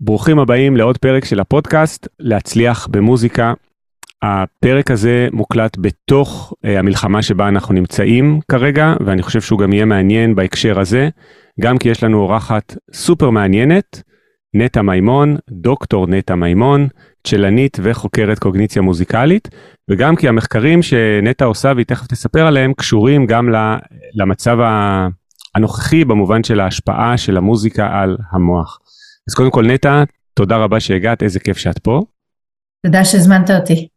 ברוכים הבאים לעוד פרק של הפודקאסט, להצליח במוזיקה. הפרק הזה מוקלט בתוך uh, המלחמה שבה אנחנו נמצאים כרגע, ואני חושב שהוא גם יהיה מעניין בהקשר הזה, גם כי יש לנו אורחת סופר מעניינת, נטע מימון, דוקטור נטע מימון, צ'לנית וחוקרת קוגניציה מוזיקלית, וגם כי המחקרים שנטע עושה והיא תכף תספר עליהם, קשורים גם למצב הנוכחי במובן של ההשפעה של המוזיקה על המוח. אז קודם כל נטע, תודה רבה שהגעת, איזה כיף שאת פה. תודה שהזמנת אותי.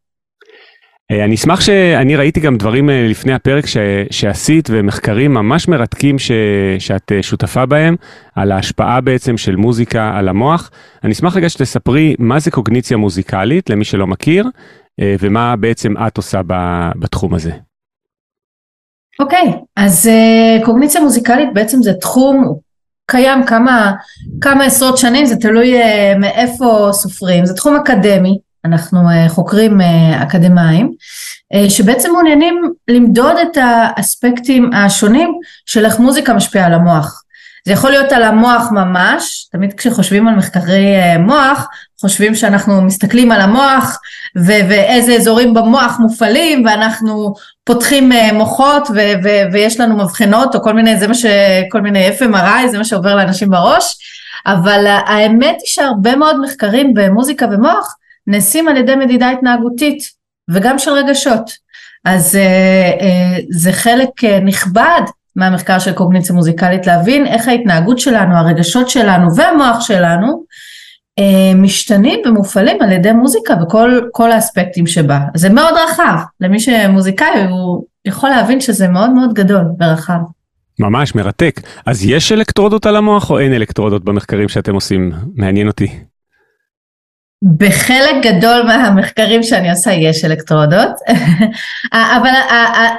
אה, אני אשמח שאני ראיתי גם דברים אה, לפני הפרק ש, שעשית ומחקרים ממש מרתקים ש, שאת אה, שותפה בהם על ההשפעה בעצם של מוזיקה על המוח. אני אשמח רגע שתספרי מה זה קוגניציה מוזיקלית למי שלא מכיר ומה בעצם את עושה בתחום הזה. אוקיי, okay, אז קוגניציה מוזיקלית בעצם זה תחום, קיים כמה, כמה עשרות שנים, זה תלוי uh, מאיפה סופרים, זה תחום אקדמי, אנחנו uh, חוקרים uh, אקדמאים, שבעצם מעוניינים למדוד את האספקטים השונים של איך מוזיקה משפיעה על המוח. זה יכול להיות על המוח ממש, תמיד כשחושבים על מחקרי מוח, חושבים שאנחנו מסתכלים על המוח ו- ואיזה אזורים במוח מופעלים ואנחנו פותחים אה, מוחות ו- ו- ויש לנו מבחנות או כל מיני, זה מה ש... כל מיני FMRI, זה מה שעובר לאנשים בראש, אבל האמת היא שהרבה מאוד מחקרים במוזיקה ומוח נעשים על ידי מדידה התנהגותית וגם של רגשות. אז uh, uh, זה חלק uh, נכבד מהמחקר של קוגניציה מוזיקלית להבין איך ההתנהגות שלנו, הרגשות שלנו והמוח שלנו משתנים ומופעלים על ידי מוזיקה בכל האספקטים שבה. זה מאוד רחב, למי שמוזיקאי הוא יכול להבין שזה מאוד מאוד גדול ורחב. ממש מרתק. אז יש אלקטרודות על המוח או אין אלקטרודות במחקרים שאתם עושים? מעניין אותי. בחלק גדול מהמחקרים שאני עושה יש אלקטרודות, אבל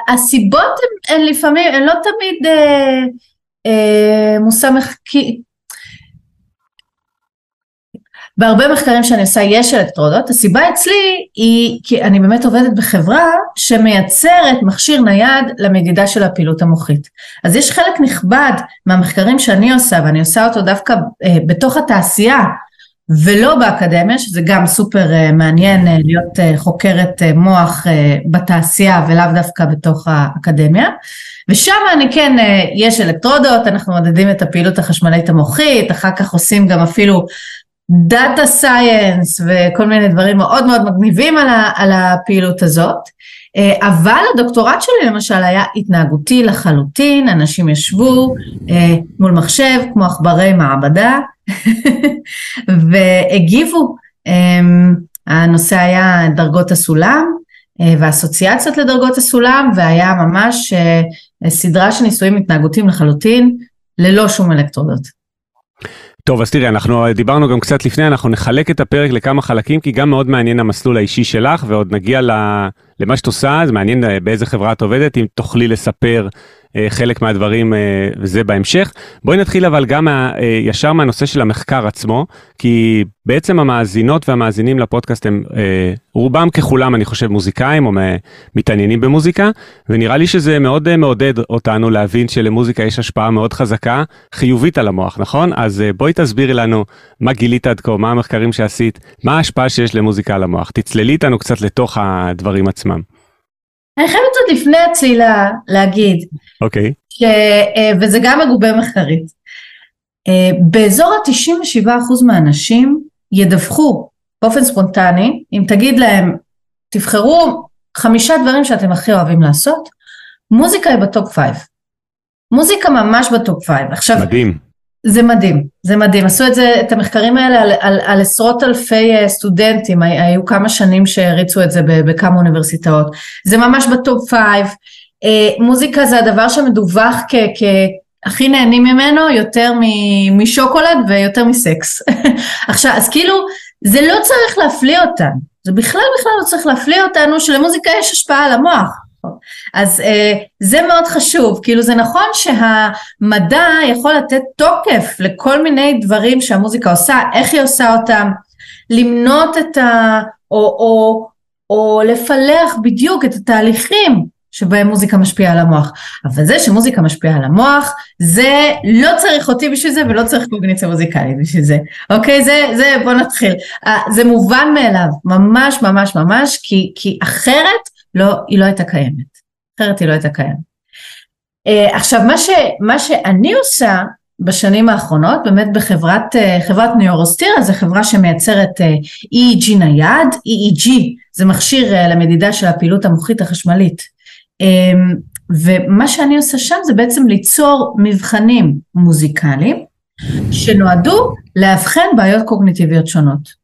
הסיבות הן לפעמים, הן לא תמיד אה, אה, מושא מחקי, בהרבה מחקרים שאני עושה יש אלקטרודות, הסיבה אצלי היא כי אני באמת עובדת בחברה שמייצרת מכשיר נייד למדידה של הפעילות המוחית. אז יש חלק נכבד מהמחקרים שאני עושה, ואני עושה אותו דווקא אה, בתוך התעשייה ולא באקדמיה, שזה גם סופר אה, מעניין אה, להיות אה, חוקרת אה, מוח אה, בתעשייה ולאו דווקא בתוך האקדמיה. ושם אני כן, אה, יש אלקטרודות, אנחנו מודדים את הפעילות החשמלית המוחית, אחר כך עושים גם אפילו דאטה סייאנס וכל מיני דברים מאוד מאוד מגניבים על, ה, על הפעילות הזאת. אה, אבל הדוקטורט שלי למשל היה התנהגותי לחלוטין, אנשים ישבו אה, מול מחשב כמו עכברי מעבדה והגיבו. אמ, הנושא היה דרגות הסולם אה, והאסוציאציות לדרגות הסולם והיה ממש סדרה של ניסויים התנהגותיים לחלוטין ללא שום אלקטרודות. טוב, אז תראי, אנחנו דיברנו גם קצת לפני, אנחנו נחלק את הפרק לכמה חלקים, כי גם מאוד מעניין המסלול האישי שלך, ועוד נגיע למה שאת עושה, זה מעניין אה, באיזה חברה את עובדת, אם תוכלי לספר אה, חלק מהדברים אה, וזה בהמשך. בואי נתחיל אבל גם מה, אה, ישר מהנושא של המחקר עצמו, כי בעצם המאזינות והמאזינים לפודקאסט הם רובם ככולם אני חושב מוזיקאים או מתעניינים במוזיקה, ונראה לי שזה מאוד מעודד אותנו להבין שלמוזיקה יש השפעה מאוד חזקה, חיובית על המוח, נכון? אז בואי תסבירי לנו מה גילית עד כה, מה המחקרים שעשית, מה ההשפעה שיש למוזיקה על המוח. תצללי איתנו קצת לתוך הדברים עצמם. אני חייבת עוד לפני הצלילה להגיד, אוקיי, okay. אה, וזה גם מגובה מחקרית, אה, באזור ה-97% מהאנשים ידווחו באופן ספונטני, אם תגיד להם, תבחרו חמישה דברים שאתם הכי אוהבים לעשות, מוזיקה היא ב top five. מוזיקה ממש ב top five. עכשיו, מדהים. זה מדהים, זה מדהים. עשו את זה, את המחקרים האלה על, על, על עשרות אלפי אה, סטודנטים, היו כמה שנים שהריצו את זה בכמה אוניברסיטאות. זה ממש ב top five. אה, מוזיקה זה הדבר שמדווח כ... כ הכי נהנים ממנו יותר משוקולד ויותר מסקס. עכשיו, אז כאילו, זה לא צריך להפליא אותנו, זה בכלל בכלל לא צריך להפליא אותנו שלמוזיקה יש השפעה על המוח. אז אה, זה מאוד חשוב, כאילו זה נכון שהמדע יכול לתת תוקף לכל מיני דברים שהמוזיקה עושה, איך היא עושה אותם, למנות את ה... או, או, או לפלח בדיוק את התהליכים שבהם מוזיקה משפיעה על המוח. אבל זה שמוזיקה משפיעה על המוח, זה לא צריך אותי בשביל זה ולא צריך קוגניציה מוזיקלית בשביל זה. אוקיי? זה, זה, בוא נתחיל. אה, זה מובן מאליו, ממש ממש ממש, כי, כי אחרת לא, היא לא הייתה קיימת. אחרת היא לא הייתה קיימת. Uh, עכשיו מה, ש, מה שאני עושה בשנים האחרונות באמת בחברת uh, חברת ניורוסטירה זו חברה שמייצרת uh, EEG נייד, EEG זה מכשיר uh, למדידה של הפעילות המוחית החשמלית um, ומה שאני עושה שם זה בעצם ליצור מבחנים מוזיקליים שנועדו לאבחן בעיות קוגניטיביות שונות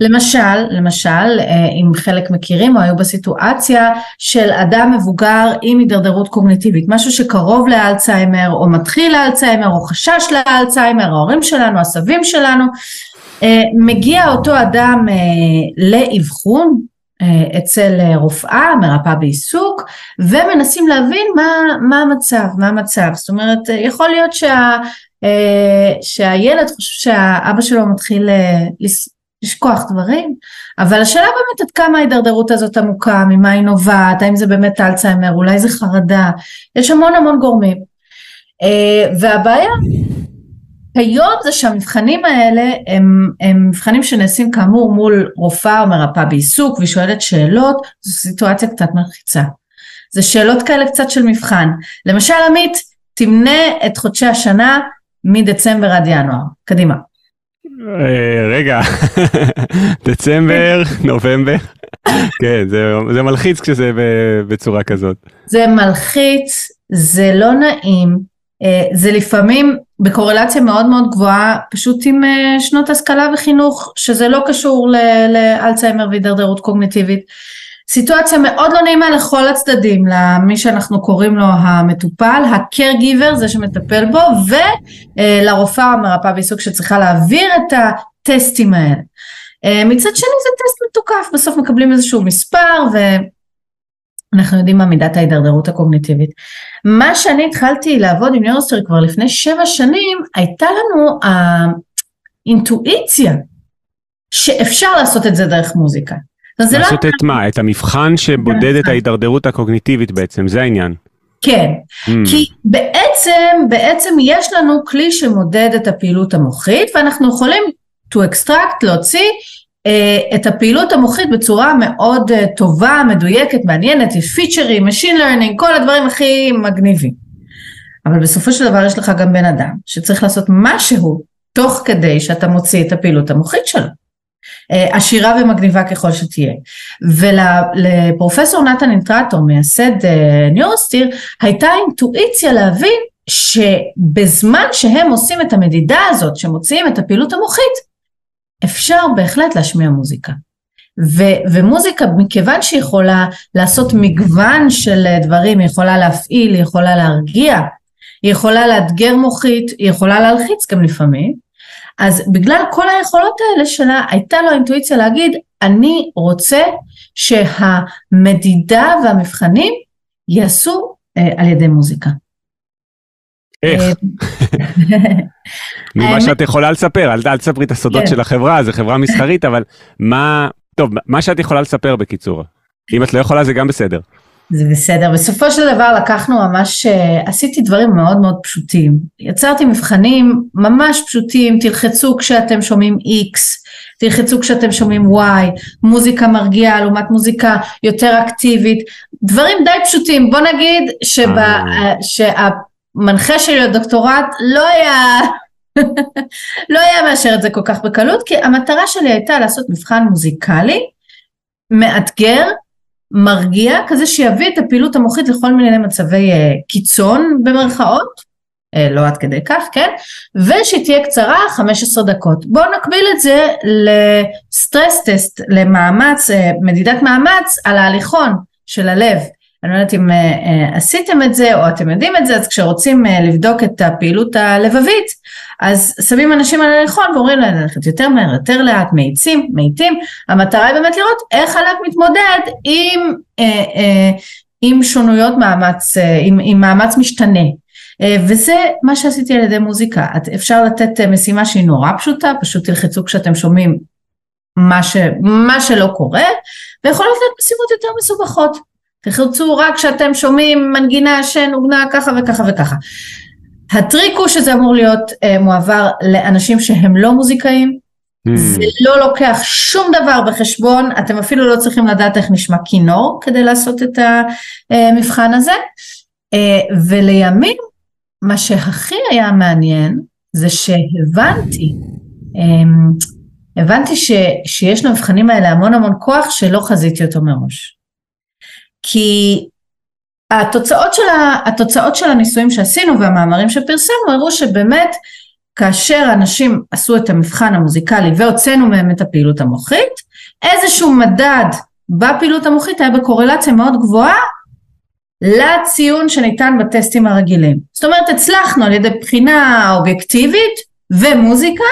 למשל, למשל, אה, אם חלק מכירים או היו בסיטואציה של אדם מבוגר עם הידרדרות קוגניטיבית, משהו שקרוב לאלצהיימר או מתחיל לאלצהיימר או חשש לאלצהיימר, ההורים שלנו, הסבים שלנו, אה, מגיע אותו אדם אה, לאבחון אצל רופאה, מרפאה בעיסוק, ומנסים להבין מה, מה המצב, מה המצב, זאת אומרת יכול להיות שה, שהילד חושב שהאבא שלו מתחיל לשכוח דברים, אבל השאלה באמת עד כמה ההידרדרות הזאת עמוקה, ממה היא נובעת, האם זה באמת אלצהיימר, אולי זה חרדה, יש המון המון גורמים. אה, והבעיה היום זה שהמבחנים האלה הם, הם מבחנים שנעשים כאמור מול רופאה או מרפאה בעיסוק והיא שואלת שאלות, זו סיטואציה קצת מלחיצה. זה שאלות כאלה קצת של מבחן. למשל עמית, תמנה את חודשי השנה מדצמבר עד ינואר. קדימה. אה, רגע, דצמבר, נובמבר, כן, זה, זה מלחיץ כשזה בצורה כזאת. זה מלחיץ, זה לא נעים, אה, זה לפעמים בקורלציה מאוד מאוד גבוהה, פשוט עם אה, שנות השכלה וחינוך, שזה לא קשור לאלצהיימר והידרדרות קוגניטיבית. סיטואציה מאוד לא נעימה לכל הצדדים, למי שאנחנו קוראים לו המטופל, ה-caregiver, זה שמטפל בו, ולרופאה או מרפאה בעיסוק שצריכה להעביר את הטסטים האלה. אה, מצד שני זה טסט מתוקף, בסוף מקבלים איזשהו מספר ואנחנו יודעים מה מידת ההידרדרות הקוגניטיבית. מה שאני התחלתי לעבוד עם ניורוסטרי כבר לפני שבע שנים, הייתה לנו האינטואיציה שאפשר לעשות את זה דרך מוזיקה. לא לעשות לא... את מה? את המבחן שבודד את ההידרדרות הקוגניטיבית בעצם, זה העניין. כן, mm. כי בעצם, בעצם יש לנו כלי שמודד את הפעילות המוחית ואנחנו יכולים to extract, להוציא uh, את הפעילות המוחית בצורה מאוד uh, טובה, מדויקת, מעניינת, יש פיצ'רים, Machine Learning, כל הדברים הכי מגניבים. אבל בסופו של דבר יש לך גם בן אדם שצריך לעשות משהו תוך כדי שאתה מוציא את הפעילות המוחית שלו. אה, עשירה ומגניבה ככל שתהיה. ולפרופסור נתן אינטרטור, מייסד אה, ניורוסטיר, הייתה אינטואיציה להבין שבזמן שהם עושים את המדידה הזאת, שמוציאים את הפעילות המוחית, אפשר בהחלט להשמיע מוזיקה. ו- ומוזיקה, מכיוון שהיא יכולה לעשות מגוון של דברים, היא יכולה להפעיל, היא יכולה להרגיע, היא יכולה לאתגר מוחית, היא יכולה להלחיץ גם לפעמים, אז בגלל כל היכולות האלה שלה, הייתה לו אינטואיציה להגיד, אני רוצה שהמדידה והמבחנים ייעשו אה, על ידי מוזיקה. איך? אה, ממה שאת יכולה לספר, אל תספרי את הסודות כן. של החברה, זו חברה מסחרית, אבל מה, טוב, מה שאת יכולה לספר בקיצור. אם את לא יכולה זה גם בסדר. זה בסדר. בסופו של דבר לקחנו ממש, אה, עשיתי דברים מאוד מאוד פשוטים. יצרתי מבחנים ממש פשוטים, תלחצו כשאתם שומעים X, תלחצו כשאתם שומעים Y, מוזיקה מרגיעה לעומת מוזיקה יותר אקטיבית, דברים די פשוטים. בוא נגיד שבה, אה. שהמנחה שלי לדוקטורט לא היה... לא היה מאשר את זה כל כך בקלות, כי המטרה שלי הייתה לעשות מבחן מוזיקלי, מאתגר, מרגיע, כזה שיביא את הפעילות המוחית לכל מיני מצבי uh, קיצון במרכאות, uh, לא עד כדי כך, כן? ושתהיה קצרה 15 דקות. בואו נקביל את זה לסטרס טסט, למאמץ, uh, מדידת מאמץ על ההליכון של הלב. אני לא יודעת אם uh, uh, עשיתם את זה או אתם יודעים את זה, אז כשרוצים uh, לבדוק את הפעילות הלבבית, אז שמים אנשים על הליכון ואומרים להם ללכת יותר מהר, יותר לאט, מאיצים, מאיטים, המטרה היא באמת לראות איך הלב מתמודד עם, אה, אה, עם שונויות מאמץ, אה, עם, עם מאמץ משתנה. אה, וזה מה שעשיתי על ידי מוזיקה, אפשר לתת אה, משימה שהיא נורא פשוטה, פשוט תלחצו כשאתם שומעים מה, ש, מה שלא קורה, ויכולות להיות משימות יותר מסובכות. תלחצו רק כשאתם שומעים מנגינה שנוגנה ככה וככה וככה. הטריק הוא שזה אמור להיות אה, מועבר לאנשים שהם לא מוזיקאים, mm. זה לא לוקח שום דבר בחשבון, אתם אפילו לא צריכים לדעת איך נשמע כינור כדי לעשות את המבחן הזה, אה, ולימים מה שהכי היה מעניין זה שהבנתי, אה, הבנתי ש, שיש למבחנים האלה המון המון כוח שלא חזיתי אותו מראש. כי התוצאות של, ה, התוצאות של הניסויים שעשינו והמאמרים שפרסמנו הראו שבאמת כאשר אנשים עשו את המבחן המוזיקלי והוצאנו מהם את הפעילות המוחית, איזשהו מדד בפעילות המוחית היה בקורלציה מאוד גבוהה לציון שניתן בטסטים הרגילים. זאת אומרת הצלחנו על ידי בחינה אובייקטיבית ומוזיקה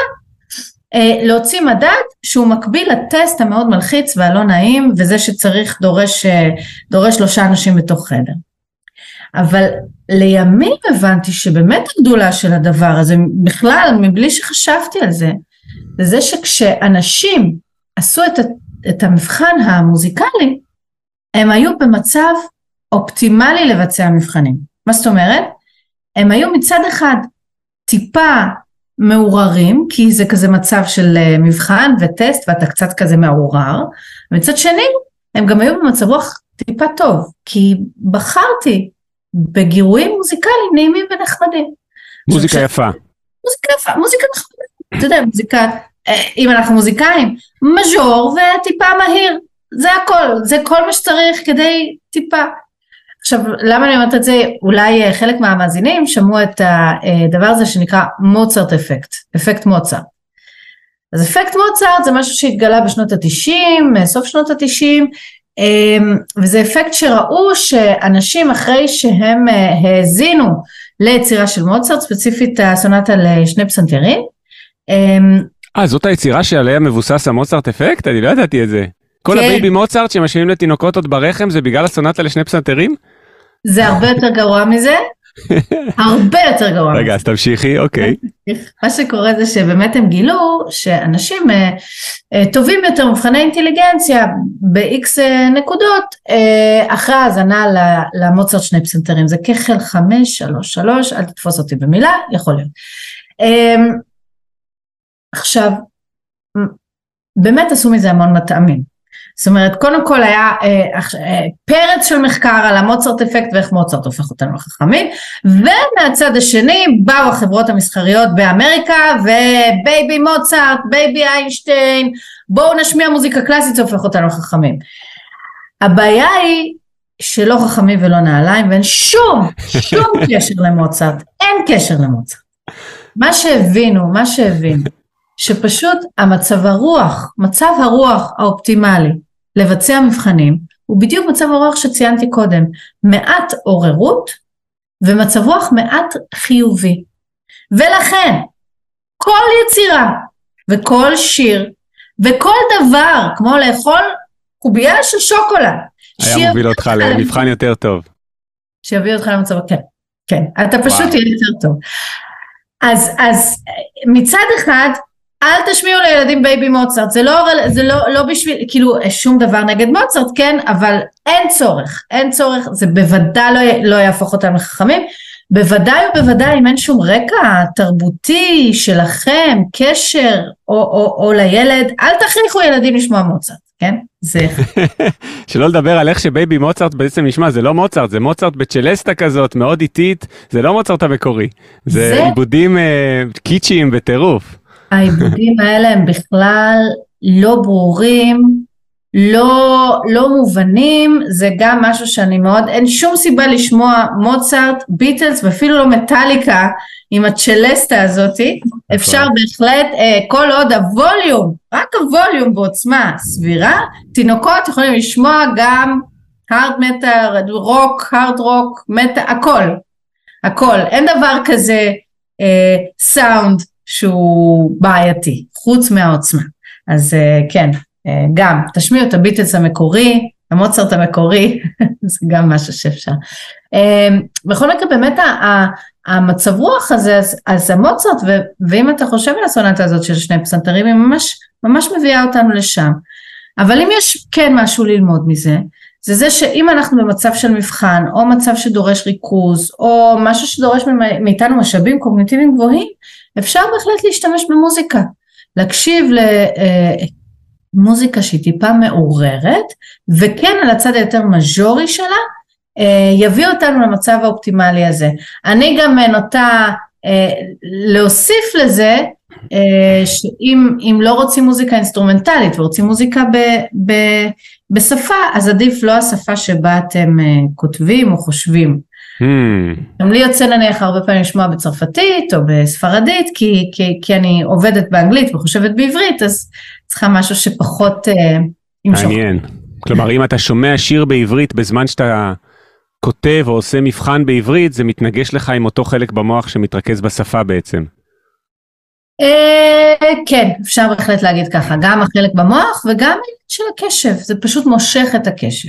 להוציא מדד שהוא מקביל לטסט המאוד מלחיץ והלא נעים וזה שצריך דורש, אה, דורש שלושה אנשים בתוך חדר. אבל לימים הבנתי שבאמת הגדולה של הדבר הזה, בכלל מבלי שחשבתי על זה, זה שכשאנשים עשו את, את המבחן המוזיקלי, הם היו במצב אופטימלי לבצע מבחנים. מה זאת אומרת? הם היו מצד אחד טיפה מעורערים, כי זה כזה מצב של אה, מבחן וטסט ואתה קצת כזה מעורער, ומצד שני הם גם היו במצב רוח טיפה טוב, כי בחרתי בגירויים מוזיקליים נעימים ונחמדים. מוזיקה יפה. מוזיקה יפה, מוזיקה נחמדה. אתה יודע, מוזיקה, אה, אם אנחנו מוזיקאים, מז'ור וטיפה מהיר, זה הכל, זה כל מה שצריך כדי טיפה. עכשיו, למה אני אומרת את זה? אולי אה, חלק מהמאזינים שמעו את הדבר הזה שנקרא מוצרט אפקט, אפקט מוצרט. אז אפקט מוצרט זה משהו שהתגלה בשנות התשעים, אה, סוף שנות התשעים, אמ, וזה אפקט שראו שאנשים אחרי שהם אה, האזינו ליצירה של מוצרט, ספציפית הסונטה לשני פסנתרים. אמ, אה, זאת היצירה שעליה מבוסס המוצרט אפקט? אני לא ידעתי את זה. כל כן. ה Baby Mozart שמשמיעים לתינוקות עוד ברחם זה בגלל הסונטה לשני פסנתרים? זה הרבה יותר גרוע מזה, הרבה יותר גרוע. רגע, אז תמשיכי, אוקיי. מה שקורה זה שבאמת הם גילו שאנשים אה, אה, טובים יותר מבחני אינטליגנציה ב-X אה, נקודות אחרי האזנה למוצרט שני פסנתרים. זה שלוש, שלוש, אל תתפוס אותי במילה, יכול להיות. עכשיו, באמת עשו מזה המון מטעמים. זאת אומרת, קודם כל היה אה, אה, פרץ של מחקר על ה Mozart effect ואיך מוצרט הופך אותנו לחכמים, ומהצד השני באו החברות המסחריות באמריקה, ו Baby Mozart, Baby Einstein, בואו נשמיע מוזיקה קלאסית, זה הופך אותנו לחכמים. הבעיה היא שלא חכמים ולא נעליים, ואין שום, שום קשר למוצרט, אין קשר למוצרט. מה שהבינו, מה שהבינו, שפשוט המצב הרוח, מצב הרוח האופטימלי לבצע מבחנים, הוא בדיוק מצב הרוח שציינתי קודם, מעט עוררות ומצב רוח מעט חיובי. ולכן, כל יצירה וכל שיר וכל דבר, כמו לאכול קובייה של שוקולד, היה מוביל אותך למבחן יותר טוב. שיביא אותך למצב, כן, כן, אתה פשוט תהיה יותר טוב. אז, אז מצד אחד, אל תשמיעו לילדים Baby Mozart, זה לא, זה לא, לא בשביל, כאילו שום דבר נגד מוצרט, כן, אבל אין צורך, אין צורך, זה בוודאי לא, לא יהפוך אותם לחכמים, בוודאי ובוודאי אם אין שום רקע תרבותי שלכם, קשר או, או, או לילד, אל תכריחו ילדים לשמוע מוצרט, כן? זה... שלא לדבר על איך שבייבי מוצרט בעצם נשמע, זה לא מוצרט, זה מוצרט בצ'לסטה כזאת, מאוד איטית, זה לא מוצרט המקורי, זה, זה... עיבודים אה, קיצ'יים בטירוף. העיבודים האלה הם בכלל לא ברורים, לא, לא מובנים, זה גם משהו שאני מאוד, אין שום סיבה לשמוע מוצרט, ביטלס ואפילו לא מטאליקה עם הצ'לסטה הזאתי, אפשר בהחלט, אה, כל עוד הווליום, רק הווליום בעוצמה סבירה, תינוקות יכולים לשמוע גם הארד מטר, רוק, הארד רוק, מטה, הכל, הכל, אין דבר כזה סאונד אה, שהוא בעייתי, חוץ מהעוצמה. אז אה, כן, אה, גם תשמיעו את הביטלס המקורי, המוצרט המקורי, זה גם משהו שאפשר. אה, בכל מקרה באמת המצב רוח הזה, אז, אז המוצרט, ו, ואם אתה חושב על הסונטה הזאת של שני פסנתרים, היא ממש, ממש מביאה אותנו לשם. אבל אם יש כן משהו ללמוד מזה, זה זה שאם אנחנו במצב של מבחן, או מצב שדורש ריכוז, או משהו שדורש מאיתנו משאבים קוגניטיביים גבוהים, אפשר בהחלט להשתמש במוזיקה. להקשיב למוזיקה שהיא טיפה מעוררת, וכן על הצד היותר מז'ורי שלה, אה, יביא אותנו למצב האופטימלי הזה. אני גם נוטה אה, להוסיף לזה אה, שאם לא רוצים מוזיקה אינסטרומנטלית ורוצים מוזיקה ב, ב, בשפה, אז עדיף לא השפה שבה אתם כותבים או חושבים. Hmm. גם לי יוצא נניח הרבה פעמים לשמוע בצרפתית או בספרדית, כי, כי, כי אני עובדת באנגלית וחושבת בעברית, אז צריכה משהו שפחות אה, ימשוך. מעניין. כלומר, אם אתה שומע שיר בעברית בזמן שאתה כותב או עושה מבחן בעברית, זה מתנגש לך עם אותו חלק במוח שמתרכז בשפה בעצם. אה, כן, אפשר בהחלט להגיד ככה, גם החלק במוח וגם של הקשב, זה פשוט מושך את הקשב.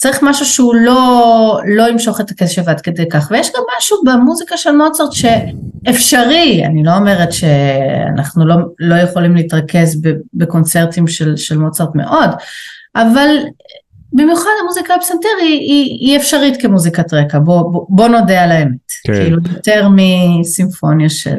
צריך משהו שהוא לא, לא ימשוך את הקשב עד כדי כך, ויש גם משהו במוזיקה של מוצרט שאפשרי, אני לא אומרת שאנחנו לא, לא יכולים להתרכז בקונצרטים של, של מוצרט מאוד, אבל במיוחד המוזיקה הפסנתר היא, היא, היא אפשרית כמוזיקת רקע, בוא, בוא, בוא נודה על האמת, כן. כאילו יותר מסימפוניה של...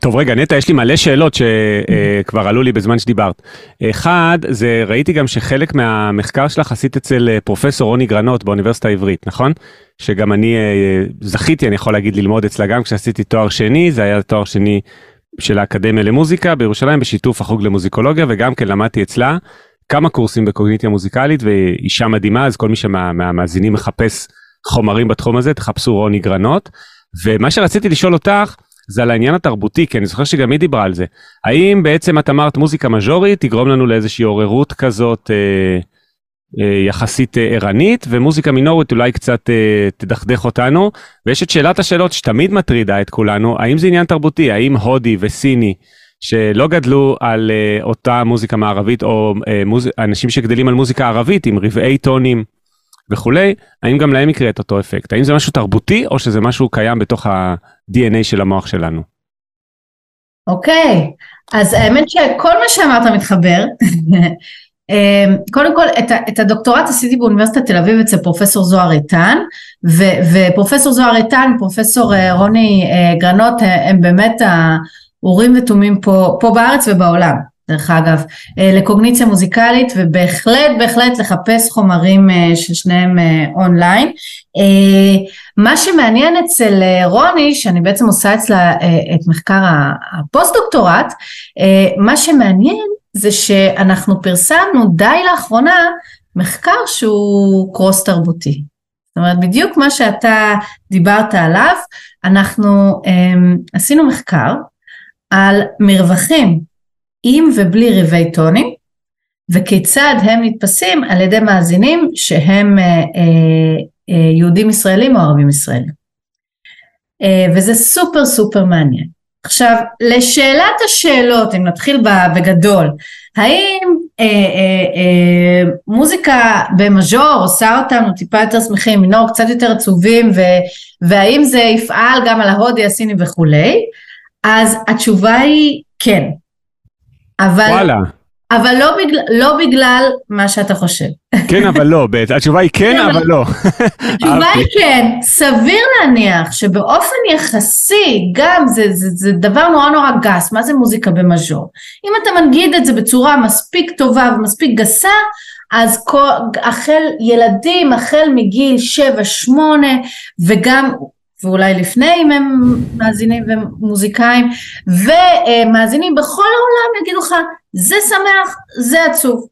טוב רגע נטע יש לי מלא שאלות שכבר עלו לי בזמן שדיברת. אחד זה ראיתי גם שחלק מהמחקר שלך עשית אצל אה, פרופסור רוני גרנות באוניברסיטה העברית נכון? שגם אני אה, זכיתי אני יכול להגיד ללמוד אצלה גם כשעשיתי תואר שני זה היה תואר שני של האקדמיה למוזיקה בירושלים בשיתוף החוג למוזיקולוגיה וגם כן למדתי אצלה כמה קורסים בקוגניטיה מוזיקלית ואישה מדהימה אז כל מי שמהמאזינים מחפש חומרים בתחום הזה תחפשו רוני גרנות ומה שרציתי לשאול אותך. זה על העניין התרבותי, כי אני זוכר שגם היא דיברה על זה. האם בעצם את אמרת מוזיקה מז'ורית תגרום לנו לאיזושהי עוררות כזאת אה, אה, יחסית אה, ערנית, ומוזיקה מינורית אולי קצת אה, תדכדך אותנו, ויש את שאלת השאלות שתמיד מטרידה את כולנו, האם זה עניין תרבותי, האם הודי וסיני שלא גדלו על אה, אותה מוזיקה מערבית, או אה, מוז... אנשים שגדלים על מוזיקה ערבית עם רבעי טונים, וכולי, האם גם להם יקרה את אותו אפקט? האם זה משהו תרבותי או שזה משהו קיים בתוך ה-DNA של המוח שלנו? אוקיי, okay. אז האמת שכל מה שאמרת מתחבר. אמ, קודם כל את, את הדוקטורט עשיתי באוניברסיטת תל אביב אצל פרופסור זוהר איתן ו, ופרופסור זוהר איתן, פרופסור אה, רוני אה, גרנות אה, הם באמת האורים ותומים פה, פה בארץ ובעולם. דרך אגב, אה, לקוגניציה מוזיקלית ובהחלט בהחלט לחפש חומרים אה, של שניהם אה, אונליין. מה שמעניין אצל רוני, שאני בעצם עושה אצלה את מחקר הפוסט דוקטורט, מה שמעניין זה שאנחנו פרסמנו די לאחרונה מחקר שהוא קרוס תרבותי. זאת אומרת בדיוק מה שאתה דיברת עליו, אנחנו עשינו מחקר על מרווחים עם ובלי רבעי טונים, וכיצד הם נתפסים על ידי מאזינים שהם אה, אה, אה, יהודים ישראלים או ערבים ישראלים. אה, וזה סופר סופר מעניין. עכשיו, לשאלת השאלות, אם נתחיל בגדול, האם אה, אה, אה, מוזיקה במז'ור עושה אותנו טיפה יותר שמחים, מינור קצת יותר עצובים, ו, והאם זה יפעל גם על ההודי, הסיני וכולי? אז התשובה היא כן. אבל, וואלה. אבל לא, בגלל, לא בגלל מה שאתה חושב. כן, אבל לא, התשובה היא כן, אבל לא. התשובה היא כן, סביר להניח שבאופן יחסי, גם זה, זה, זה דבר נורא נורא גס, מה זה מוזיקה במז'ור? אם אתה מנגיד את זה בצורה מספיק טובה ומספיק גסה, אז כל, החל ילדים, החל מגיל 7-8, וגם ואולי לפני אם הם מאזינים ומוזיקאים, ומאזינים בכל העולם יגידו לך, זה שמח, זה עצוב.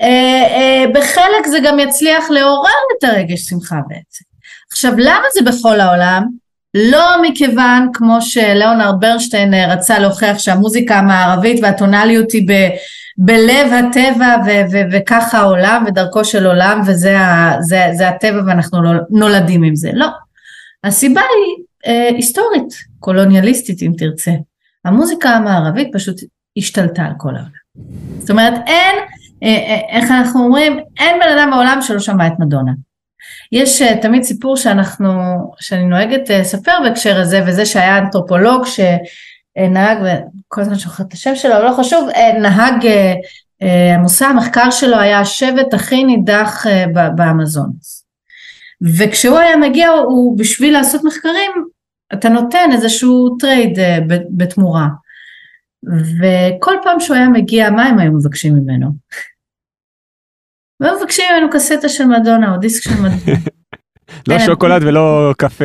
אה, אה, בחלק זה גם יצליח לעורר את הרגש שמחה בעצם. עכשיו למה זה בכל העולם? לא מכיוון כמו שלאונרד ברנשטיין אה, רצה להוכיח שהמוזיקה המערבית והטונליות היא ב, בלב הטבע ו- ו- וככה העולם ודרכו של עולם וזה ה- זה, זה הטבע ואנחנו נולדים עם זה, לא. הסיבה היא אה, היסטורית, קולוניאליסטית אם תרצה. המוזיקה המערבית פשוט השתלטה על כל העולם. זאת אומרת אין, אה, אה, איך אנחנו אומרים, אין בן אדם בעולם שלא שמע את מדונה. יש uh, תמיד סיפור שאנחנו, שאני נוהגת לספר בהקשר הזה, וזה שהיה אנתרופולוג שנהג, וכל הזמן שוכחת את השם שלו, לא חשוב, נהג, אה, אה, מושא המחקר שלו היה השבט הכי נידח באמזונס. וכשהוא היה מגיע, הוא בשביל לעשות מחקרים, אתה נותן איזשהו trade אה, בתמורה. וכל פעם שהוא היה מגיע, מה הם היו מבקשים ממנו? והיו מבקשים ממנו קסטה של מדונה או דיסק של מדונה. לא שוקולד ולא קפה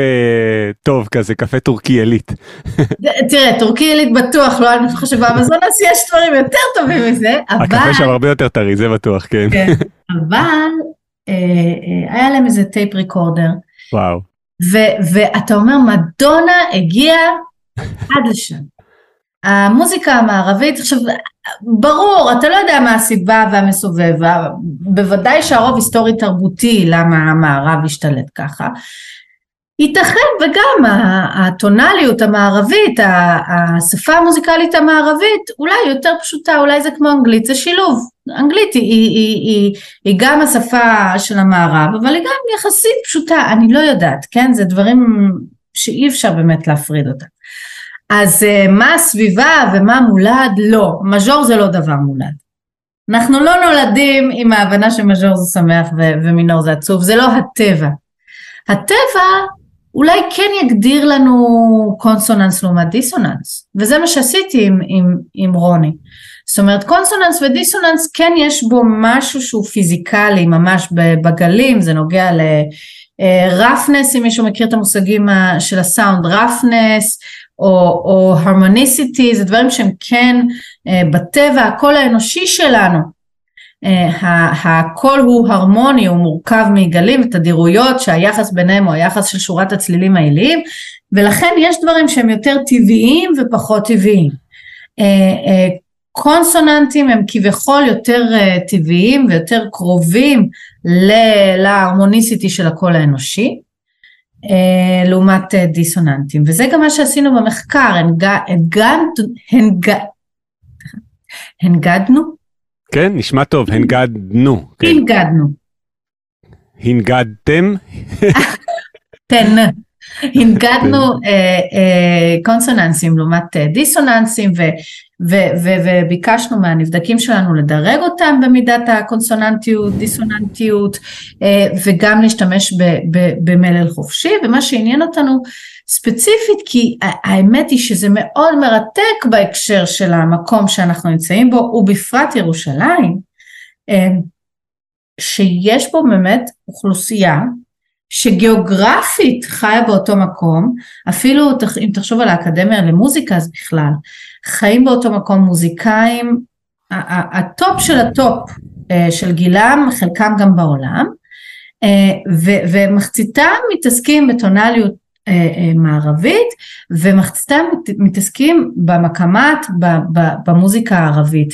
טוב כזה, קפה טורקי עילית. תראה, טורקי עילית בטוח, לא אני חושב שבאמזונס יש דברים יותר טובים מזה, אבל... הקפה שם הרבה יותר טרי, זה בטוח, כן. כן אבל אה, אה, היה להם איזה tape recorder. וואו. ואתה אומר, מדונה הגיעה עד לשם. המוזיקה המערבית, עכשיו ברור, אתה לא יודע מה הסיבה והמסובב, בוודאי שהרוב היסטורי תרבותי למה המערב השתלט ככה. ייתכן וגם הטונליות המערבית, השפה המוזיקלית המערבית, אולי יותר פשוטה, אולי זה כמו אנגלית, זה שילוב. אנגלית היא, היא, היא, היא, היא גם השפה של המערב, אבל היא גם יחסית פשוטה, אני לא יודעת, כן? זה דברים שאי אפשר באמת להפריד אותם. אז uh, מה הסביבה ומה מולד? לא, מז'ור זה לא דבר מולד. אנחנו לא נולדים עם ההבנה שמז'ור זה שמח ומינור זה עצוב, זה לא הטבע. הטבע אולי כן יגדיר לנו קונסוננס לעומת דיסוננס, וזה מה שעשיתי עם, עם, עם רוני. זאת אומרת קונסוננס ודיסוננס כן יש בו משהו שהוא פיזיקלי ממש בגלים, זה נוגע ל roughness, אה, אם מישהו מכיר את המושגים של הסאונד, roughness, או, או harmonicity, זה דברים שהם כן אה, בטבע, הקול האנושי שלנו, הקול הוא הרמוני, הוא מורכב מגלים ותדירויות שהיחס ביניהם הוא היחס של שורת הצלילים העיליים, ולכן יש דברים שהם יותר טבעיים ופחות טבעיים. Uh, uh, קונסוננטים הם כביכול יותר טבעיים ויותר קרובים להרמוניסיטי של הקול האנושי. אה, לעומת אה, דיסוננטים וזה גם מה שעשינו במחקר הנגדנו כן נשמע טוב הנגדנו כן. הנגדנו. הנגדתם? תן. הנגדנו קונסוננסים לעומת דיסוננסים וביקשנו מהנבדקים שלנו לדרג אותם במידת הקונסוננטיות, דיסוננטיות אה, וגם להשתמש במלל חופשי ומה שעניין אותנו ספציפית כי האמת היא שזה מאוד מרתק בהקשר של המקום שאנחנו נמצאים בו ובפרט ירושלים אה, שיש בו באמת אוכלוסייה שגיאוגרפית חיה באותו מקום, אפילו אם תחשוב על האקדמיה למוזיקה אז בכלל, חיים באותו מקום מוזיקאים, הטופ של הטופ אה, של גילם, חלקם גם בעולם, אה, ומחציתם מתעסקים בטונליות מערבית ומחציתם מתעסקים במקאמאת במוזיקה הערבית.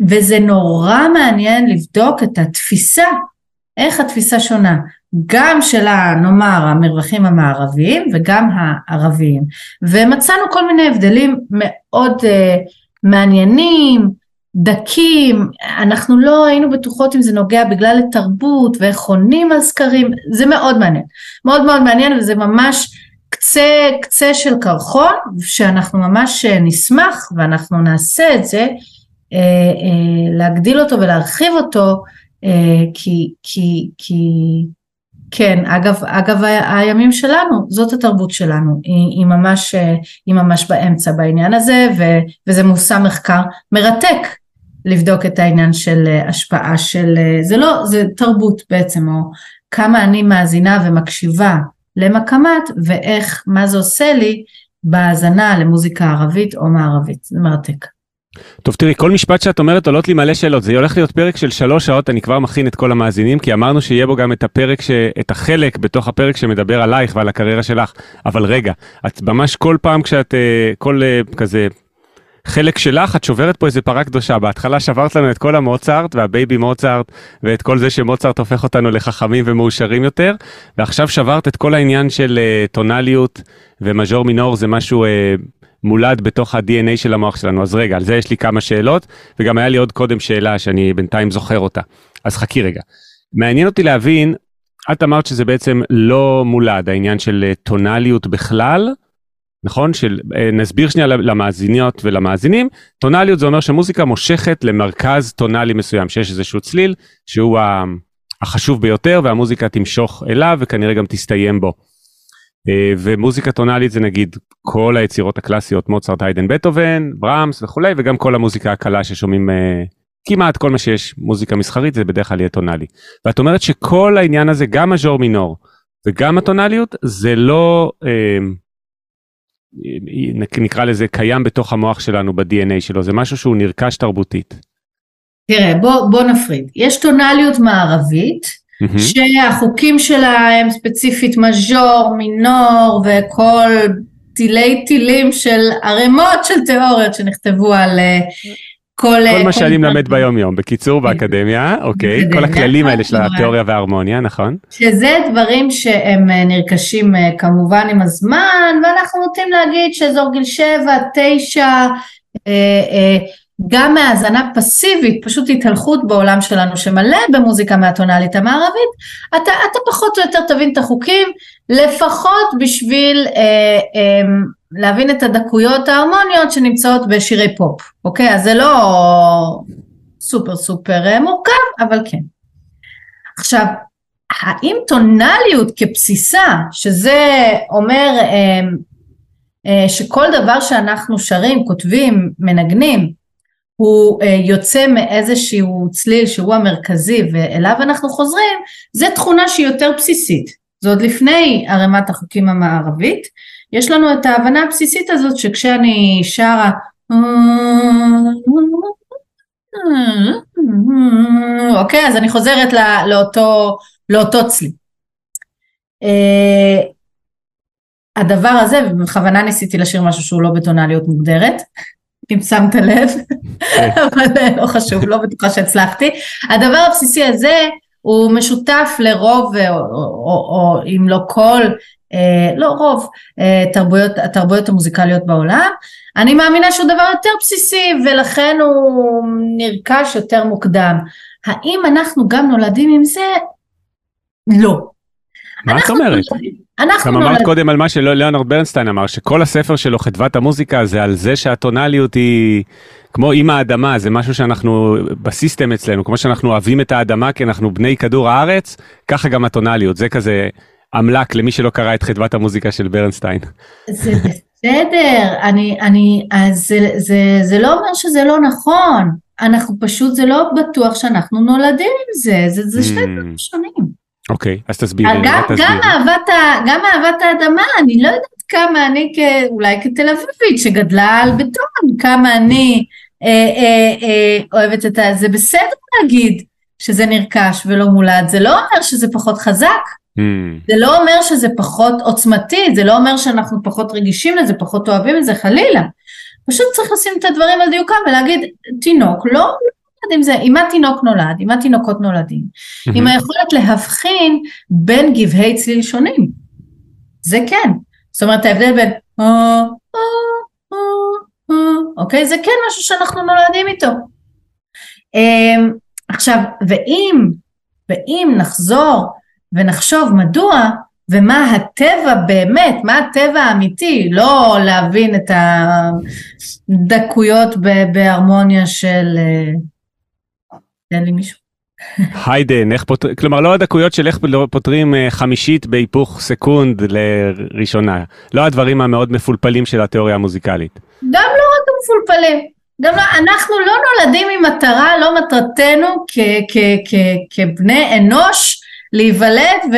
וזה נורא מעניין לבדוק את התפיסה איך התפיסה שונה גם של נאמר המרווחים המערביים וגם הערביים. ומצאנו כל מיני הבדלים מאוד uh, מעניינים דקים אנחנו לא היינו בטוחות אם זה נוגע בגלל התרבות ואיך עונים על סקרים זה מאוד מעניין. מאוד מאוד מעניין וזה ממש קצה קצה של קרחון שאנחנו ממש אה, נשמח ואנחנו נעשה את זה אה, אה, להגדיל אותו ולהרחיב אותו כי, כי, כי כן, אגב, אגב הימים שלנו, זאת התרבות שלנו, היא, היא, ממש, היא ממש באמצע בעניין הזה ו, וזה מושא מחקר מרתק לבדוק את העניין של השפעה של, זה לא, זה תרבות בעצם, או כמה אני מאזינה ומקשיבה למקמת ואיך, מה זה עושה לי בהאזנה למוזיקה ערבית או מערבית, זה מרתק. טוב תראי כל משפט שאת אומרת עולות לי מלא שאלות. זה הולך להיות פרק של שלוש שעות אני כבר מכין את כל המאזינים כי אמרנו שיהיה בו גם את הפרק ש... את החלק בתוך הפרק שמדבר עלייך ועל הקריירה שלך. אבל רגע את ממש כל פעם כשאת אה, כל אה, כזה חלק שלך, את שוברת פה איזה פרה קדושה. בהתחלה שברת לנו את כל המוצרט והבייבי מוצרט, ואת כל זה שמוצרט הופך אותנו לחכמים ומאושרים יותר, ועכשיו שברת את כל העניין של uh, טונליות ומז'ור מינור זה משהו uh, מולד בתוך ה-DNA של המוח שלנו. אז רגע, על זה יש לי כמה שאלות, וגם היה לי עוד קודם שאלה שאני בינתיים זוכר אותה. אז חכי רגע. מעניין אותי להבין, את אמרת שזה בעצם לא מולד, העניין של אה, טונליות בכלל, נכון? של, אה, נסביר שנייה למאזיניות ולמאזינים, טונליות זה אומר שמוזיקה מושכת למרכז טונלי מסוים, שיש איזשהו צליל שהוא החשוב ביותר והמוזיקה תמשוך אליו וכנראה גם תסתיים בו. אה, ומוזיקה טונאלית זה נגיד כל היצירות הקלאסיות, מוצרט, היידן, בטהובן, ברמס וכולי, וגם כל המוזיקה הקלה ששומעים, אה, כמעט כל מה שיש מוזיקה מסחרית זה בדרך כלל יהיה טונאלי. ואת אומרת שכל העניין הזה, גם מז'ור מינור וגם הטונאליות, זה לא, אה, נקרא לזה, קיים בתוך המוח שלנו ב-DNA שלו, זה משהו שהוא נרכש תרבותית. תראה, בוא, בוא נפריד. יש טונאליות מערבית, mm-hmm. שהחוקים שלה הם ספציפית מז'ור, מינור וכל טילי טילים של ערימות של תיאוריות שנכתבו על אה, כל... כל מה שאני מלמד ביום יום, בקיצור באקדמיה, אוקיי, כל הכללים האלה של התיאוריה וההרמוניה, נכון? שזה דברים שהם אה, נרכשים אה, כמובן עם הזמן, ואנחנו נוטים להגיד שאזור גיל 7, 9, גם מהאזנה פסיבית, פשוט התהלכות בעולם שלנו שמלא במוזיקה מהטונאלית המערבית, אתה, אתה פחות או יותר תבין את החוקים, לפחות בשביל אה, אה, להבין את הדקויות ההרמוניות שנמצאות בשירי פופ, אוקיי? אז זה לא סופר סופר אה, מורכב, אבל כן. עכשיו, האם טונאליות כבסיסה, שזה אומר אה, אה, שכל דבר שאנחנו שרים, כותבים, מנגנים, הוא יוצא מאיזשהו צליל שהוא המרכזי ואליו אנחנו חוזרים, זה תכונה שהיא יותר בסיסית. זה עוד לפני ערימת החוקים המערבית. יש לנו את ההבנה הבסיסית הזאת שכשאני שרה אוקיי, אז אני חוזרת לא, לאותו, לאותו צליל. אה, הדבר הזה, ובכוונה ניסיתי לשיר משהו שהוא לא בטונליות מוגדרת, אם שמת לב, כן. אבל לא חשוב, לא בטוחה שהצלחתי. הדבר הבסיסי הזה הוא משותף לרוב, או, או, או, או אם לא כל, אה, לא רוב, אה, תרבויות, התרבויות המוזיקליות בעולם. אני מאמינה שהוא דבר יותר בסיסי ולכן הוא נרכש יותר מוקדם. האם אנחנו גם נולדים עם זה? לא. מה את אומרת? אנחנו גם אמרת קודם על מה שליאונרד ברנסטיין אמר, שכל הספר שלו, חדוות המוזיקה, זה על זה שהטונאליות היא כמו עם האדמה, זה משהו שאנחנו בסיסטם אצלנו, כמו שאנחנו אוהבים את האדמה כי אנחנו בני כדור הארץ, ככה גם הטונאליות, זה כזה אמל"ק למי שלא קרא את חדוות המוזיקה של ברנסטיין. זה בסדר, אני, אני, אז זה, זה, זה לא אומר שזה לא נכון, אנחנו פשוט, זה לא בטוח שאנחנו נולדים עם זה, זה, זה שני דברים שונים. אוקיי, אז תסבירי. גם, גם, אהבת, גם אהבת האדמה, אני לא יודעת כמה אני, כ, אולי כתל אביבית שגדלה על בטון, כמה אני אה, אה, אה, אוהבת את ה... זה בסדר להגיד שזה נרכש ולא מולד, זה לא אומר שזה פחות חזק, mm. זה לא אומר שזה פחות עוצמתי, זה לא אומר שאנחנו פחות רגישים לזה, פחות אוהבים את זה, חלילה. פשוט צריך לשים את הדברים על דיוקם ולהגיד, תינוק לא עם זה, עם מה תינוק נולד, עם מה תינוקות נולדים, mm-hmm. עם היכולת להבחין בין גבהי צליל שונים. זה כן. זאת אומרת ההבדל בין אוקיי? זה כן משהו שאנחנו נולדים איתו. אמ, עכשיו, ואם, ואם נחזור ונחשוב מדוע ומה הטבע באמת, מה הטבע האמיתי, לא להבין את הדקויות בהרמוניה של אה, תן לי מישהו. היידן, איך פותרים, כלומר לא הדקויות של איך פותרים אה, חמישית בהיפוך סקונד לראשונה, לא הדברים המאוד מפולפלים של התיאוריה המוזיקלית. גם לא רק המפולפלים, גם לא, אנחנו לא נולדים עם מטרה, לא מטרתנו כ- כ- כ- כבני אנוש להיוולד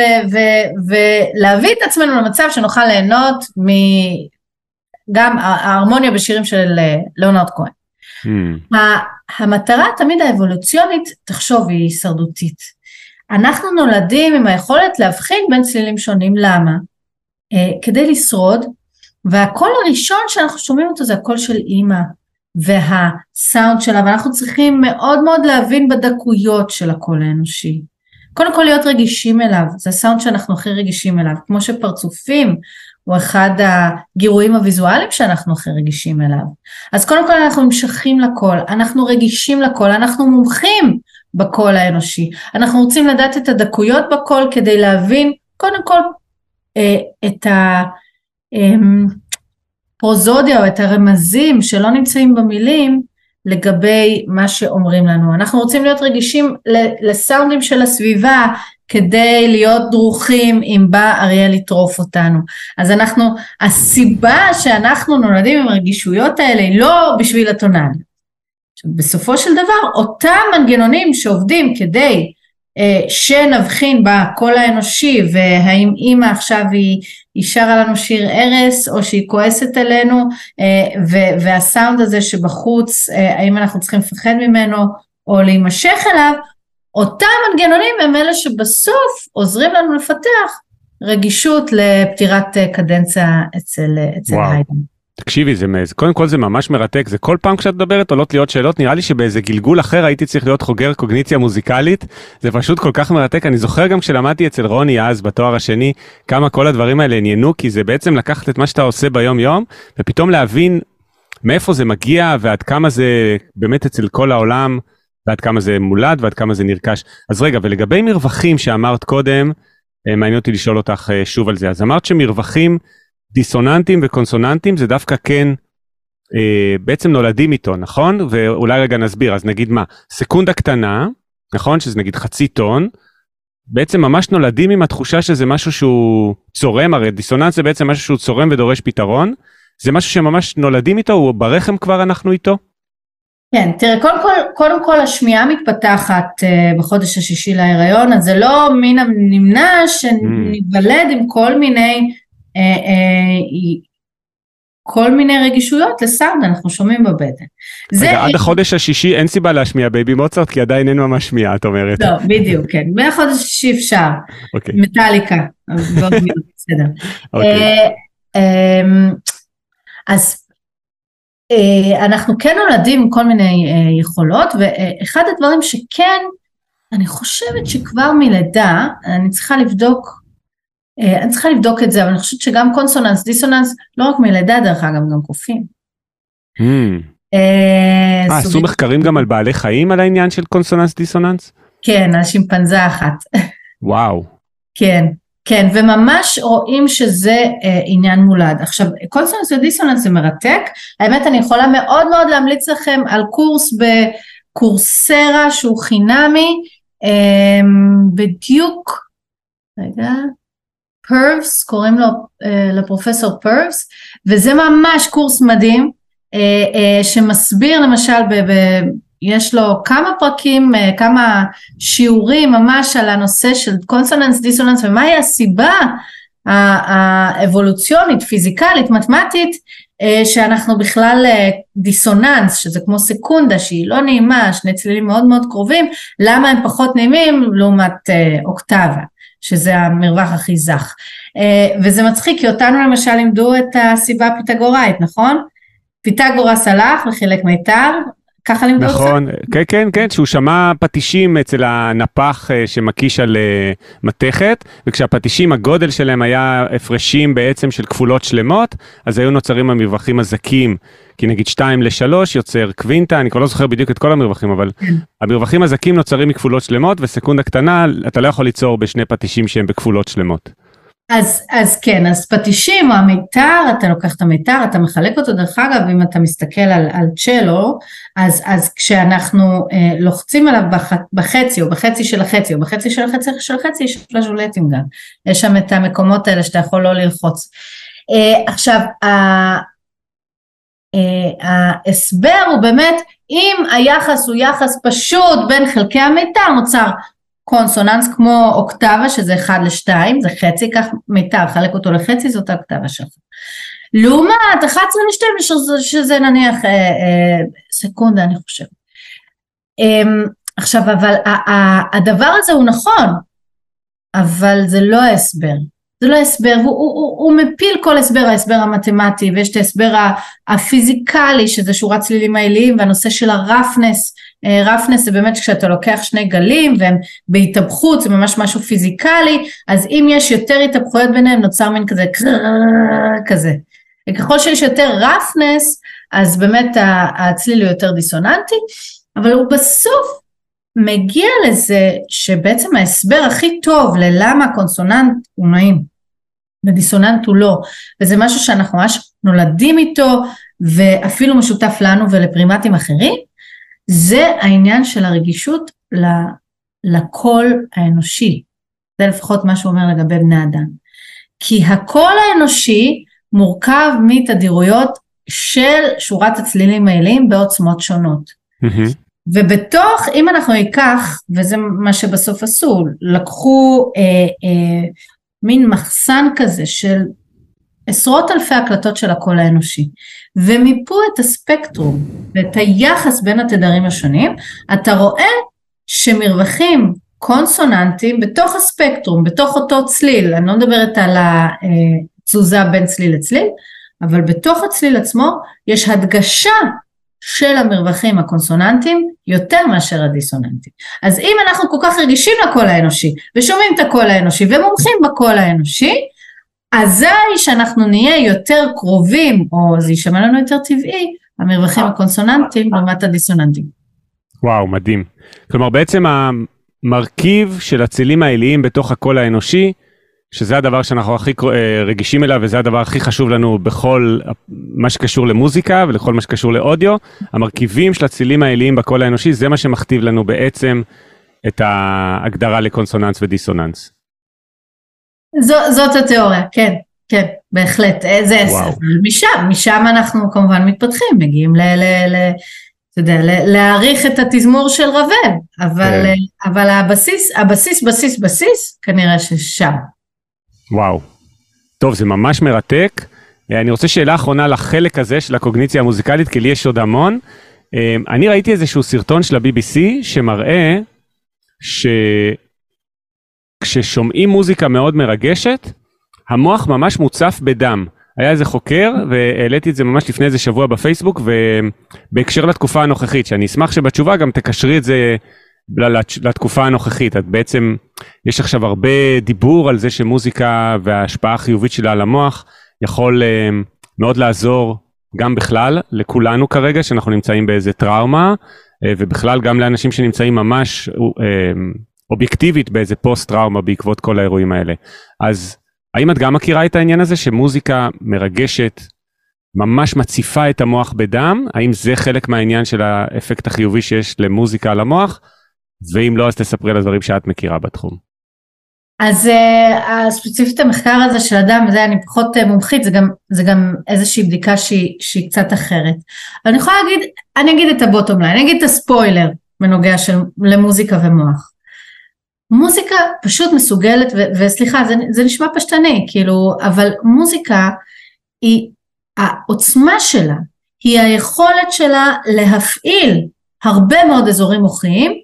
ולהביא את עצמנו למצב שנוכל ליהנות מגם ההרמוניה בשירים של אה, ליאונרד כהן. Hmm. המטרה תמיד האבולוציונית, תחשוב, היא הישרדותית. אנחנו נולדים עם היכולת להבחין בין צלילים שונים, למה? אה, כדי לשרוד, והקול הראשון שאנחנו שומעים אותו זה הקול של אימא, והסאונד שלה, ואנחנו צריכים מאוד מאוד להבין בדקויות של הקול האנושי. קודם כל להיות רגישים אליו, זה הסאונד שאנחנו הכי רגישים אליו, כמו שפרצופים הוא אחד הגירויים הוויזואליים שאנחנו הכי רגישים אליו. אז קודם כל אנחנו נמשכים לקול, אנחנו רגישים לקול, אנחנו מומחים בקול האנושי. אנחנו רוצים לדעת את הדקויות בקול כדי להבין קודם כל אה, את הפרוזודיה אמ, או את הרמזים שלא נמצאים במילים לגבי מה שאומרים לנו. אנחנו רוצים להיות רגישים לסאונדים של הסביבה כדי להיות דרוכים אם בא אריה לטרוף אותנו. אז אנחנו, הסיבה שאנחנו נולדים עם הרגישויות האלה היא לא בשביל הטונאליות. בסופו של דבר אותם מנגנונים שעובדים כדי שנבחין בקול האנושי והאם אימא עכשיו היא, היא שרה לנו שיר ארס או שהיא כועסת עלינו אה, ו, והסאונד הזה שבחוץ אה, האם אנחנו צריכים לפחד ממנו או להימשך אליו אותם מנגנונים הם אלה שבסוף עוזרים לנו לפתח רגישות לפטירת אה, קדנציה אצל, אה, אצל היידן. תקשיבי זה קודם כל זה ממש מרתק זה כל פעם כשאת מדברת עולות לי עוד שאלות נראה לי שבאיזה גלגול אחר הייתי צריך להיות חוגר קוגניציה מוזיקלית זה פשוט כל כך מרתק אני זוכר גם כשלמדתי אצל רוני אז בתואר השני כמה כל הדברים האלה עניינו כי זה בעצם לקחת את מה שאתה עושה ביום יום ופתאום להבין מאיפה זה מגיע ועד כמה זה באמת אצל כל העולם ועד כמה זה מולד ועד כמה זה נרכש אז רגע ולגבי מרווחים שאמרת קודם אה, מעניין אותי לשאול אותך אה, שוב על זה אז אמרת שמרווחים. דיסוננטים וקונסוננטים זה דווקא כן אה, בעצם נולדים איתו נכון ואולי רגע נסביר אז נגיד מה סקונדה קטנה נכון שזה נגיד חצי טון בעצם ממש נולדים עם התחושה שזה משהו שהוא צורם הרי דיסוננס זה בעצם משהו שהוא צורם ודורש פתרון זה משהו שממש נולדים איתו הוא ברחם כבר אנחנו איתו. כן, תראה, קודם כל, קודם כל השמיעה מתפתחת אה, בחודש השישי להיריון, אז זה לא מן הנמנע שניוולד אמ. עם כל מיני כל מיני רגישויות לסאונד אנחנו שומעים בבטן. רגע, עד החודש השישי אין סיבה להשמיע Baby Mozart כי עדיין אין ממש שמיעה את אומרת. לא, בדיוק, כן. מהחודש השישי אפשר. אוקיי. מטאליקה. בסדר. אוקיי. אה, אמ, אז אנחנו כן נולדים עם כל מיני יכולות ואחד הדברים שכן אני חושבת שכבר מלידה אני צריכה לבדוק אה, אני צריכה לבדוק את זה, אבל אני חושבת שגם קונסוננס, דיסוננס, לא רק מלידה דרך אגב, גם קופים. הממ. אה, אה, עשו מחקרים גם על בעלי חיים על העניין של קונסוננס דיסוננס? כן, על שימפנזה אחת. וואו. כן, כן, וממש רואים שזה אה, עניין מולד. עכשיו, קונסוננס ודיסוננס זה מרתק, האמת אני יכולה מאוד מאוד להמליץ לכם על קורס ב Coursera שהוא חינמי, אה, בדיוק, רגע, Purves, קוראים לו אה, לפרופסור Purves, וזה ממש קורס מדהים, אה, אה, שמסביר למשל, ב, ב, יש לו כמה פרקים, כמה שיעורים ממש על הנושא של קונסוננס דיסוננס ומהי הסיבה האבולוציונית, פיזיקלית, מתמטית, שאנחנו בכלל דיסוננס, שזה כמו סקונדה שהיא לא נעימה, שני צלילים מאוד מאוד קרובים, למה הם פחות נעימים לעומת אוקטבה. שזה המרווח הכי זך. אה, וזה מצחיק כי אותנו למשל לימדו את הסיבה הפיתגוראית, נכון? פיתגורס הלך וחילק מיתר, ככה לימדו אותך? נכון, כן, כן, כן, שהוא שמע פטישים אצל הנפח אה, שמקיש על אה, מתכת, וכשהפטישים הגודל שלהם היה הפרשים בעצם של כפולות שלמות, אז היו נוצרים המרווחים הזכים, כי נגיד 2 ל-3 יוצר קווינטה, אני כבר לא זוכר בדיוק את כל המרווחים, אבל. המרווחים הזכים נוצרים מכפולות שלמות, וסקונדה קטנה אתה לא יכול ליצור בשני פטישים שהם בכפולות שלמות. אז, אז כן, אז פטישים המיתר, אתה לוקח את המיתר, אתה מחלק אותו, דרך אגב, אם אתה מסתכל על, על צ'לו, אז, אז כשאנחנו אה, לוחצים עליו בח, בחצי, או בחצי של החצי, או בחצי של החצי של החצי, יש פלאז'ולטים גם. יש שם את המקומות האלה שאתה יכול לא ללחוץ. אה, עכשיו, ההסבר הוא באמת, אם היחס הוא יחס פשוט בין חלקי המיתר, נוצר קונסוננס כמו אוקטבה שזה 1 ל-2, זה חצי, קח מיתר, חלק אותו לחצי, זאת האוקטבה שלך. לעומת 11 ל-2 שזה, שזה נניח אה, אה, סקונדה אני חושבת. אה, עכשיו אבל הדבר הזה הוא נכון, אבל זה לא ההסבר. זה לא הסבר, הוא, הוא, הוא, הוא מפיל כל הסבר, ההסבר המתמטי, ויש את ההסבר הפיזיקלי, שזה שורת צלילים העיליים, והנושא של הרפנס, roughness זה באמת כשאתה לוקח שני גלים והם בהתהפכות, זה ממש משהו פיזיקלי, אז אם יש יותר התהפכויות ביניהם נוצר מין כזה כזה. וככל שיש יותר roughness, אז באמת הצליל הוא יותר דיסוננטי, אבל הוא בסוף מגיע לזה שבעצם ההסבר הכי טוב ללמה הקונסוננט הוא נעים ודיסוננט הוא לא, וזה משהו שאנחנו ממש נולדים איתו ואפילו משותף לנו ולפרימטים אחרים, זה העניין של הרגישות לקול האנושי. זה לפחות מה שהוא אומר לגבי בני אדם. כי הקול האנושי מורכב מתדירויות של שורת הצלילים העיליים בעוצמות שונות. Mm-hmm. ובתוך, אם אנחנו ניקח, וזה מה שבסוף עשו, לקחו אה, אה, מין מחסן כזה של עשרות אלפי הקלטות של הקול האנושי, ומיפו את הספקטרום ואת היחס בין התדרים השונים, אתה רואה שמרווחים קונסוננטיים בתוך הספקטרום, בתוך אותו צליל, אני לא מדברת על התזוזה בין צליל לצליל, אבל בתוך הצליל עצמו יש הדגשה של המרווחים הקונסוננטיים יותר מאשר הדיסוננטיים. אז אם אנחנו כל כך רגישים לקול האנושי ושומעים את הקול האנושי ומומחים בקול האנושי, אזי שאנחנו נהיה יותר קרובים, או זה יישמע לנו יותר טבעי, המרווחים הקונסוננטיים לעומת הדיסוננטיים. וואו, מדהים. כלומר, בעצם המרכיב של הצלילים העיליים בתוך הקול האנושי, שזה הדבר שאנחנו הכי אה, רגישים אליו וזה הדבר הכי חשוב לנו בכל מה שקשור למוזיקה ולכל מה שקשור לאודיו, המרכיבים של הצלילים העיליים בקול האנושי, זה מה שמכתיב לנו בעצם את ההגדרה לקונסוננס ודיסוננס. זו, זאת התיאוריה, כן, כן, בהחלט. אה, זה וואו. משם, משם אנחנו כמובן מתפתחים, מגיעים ל... ל, ל אתה יודע, להעריך את התזמור של רבל, אבל, כן. אבל הבסיס, הבסיס, בסיס, בסיס, כנראה ששם. וואו. טוב, זה ממש מרתק. אה, אני רוצה שאלה אחרונה לחלק הזה של הקוגניציה המוזיקלית, כי לי יש עוד המון. אה, אני ראיתי איזשהו סרטון של ה-BBC שמראה שכששומעים מוזיקה מאוד מרגשת, המוח ממש מוצף בדם. היה איזה חוקר, והעליתי את זה ממש לפני איזה שבוע בפייסבוק, ובהקשר לתקופה הנוכחית, שאני אשמח שבתשובה גם תקשרי את זה לתקופה הנוכחית. את בעצם, יש עכשיו הרבה דיבור על זה שמוזיקה וההשפעה החיובית שלה על המוח יכול uh, מאוד לעזור גם בכלל, לכולנו כרגע, שאנחנו נמצאים באיזה טראומה, uh, ובכלל גם לאנשים שנמצאים ממש uh, אובייקטיבית באיזה פוסט טראומה בעקבות כל האירועים האלה. אז האם את גם מכירה את העניין הזה שמוזיקה מרגשת ממש מציפה את המוח בדם? האם זה חלק מהעניין של האפקט החיובי שיש למוזיקה על המוח? ואם לא, אז תספרי על הדברים שאת מכירה בתחום. אז uh, ספציפית המחקר הזה של אדם, זה אני פחות uh, מומחית, זה גם, זה גם איזושהי בדיקה שהיא, שהיא קצת אחרת. אבל אני יכולה להגיד, אני אגיד את הבוטום ליין, אני אגיד את הספוילר בנוגע של, למוזיקה ומוח. מוזיקה פשוט מסוגלת, ו, וסליחה, זה, זה נשמע פשטני, כאילו, אבל מוזיקה היא, העוצמה שלה, היא היכולת שלה להפעיל הרבה מאוד אזורים מוחיים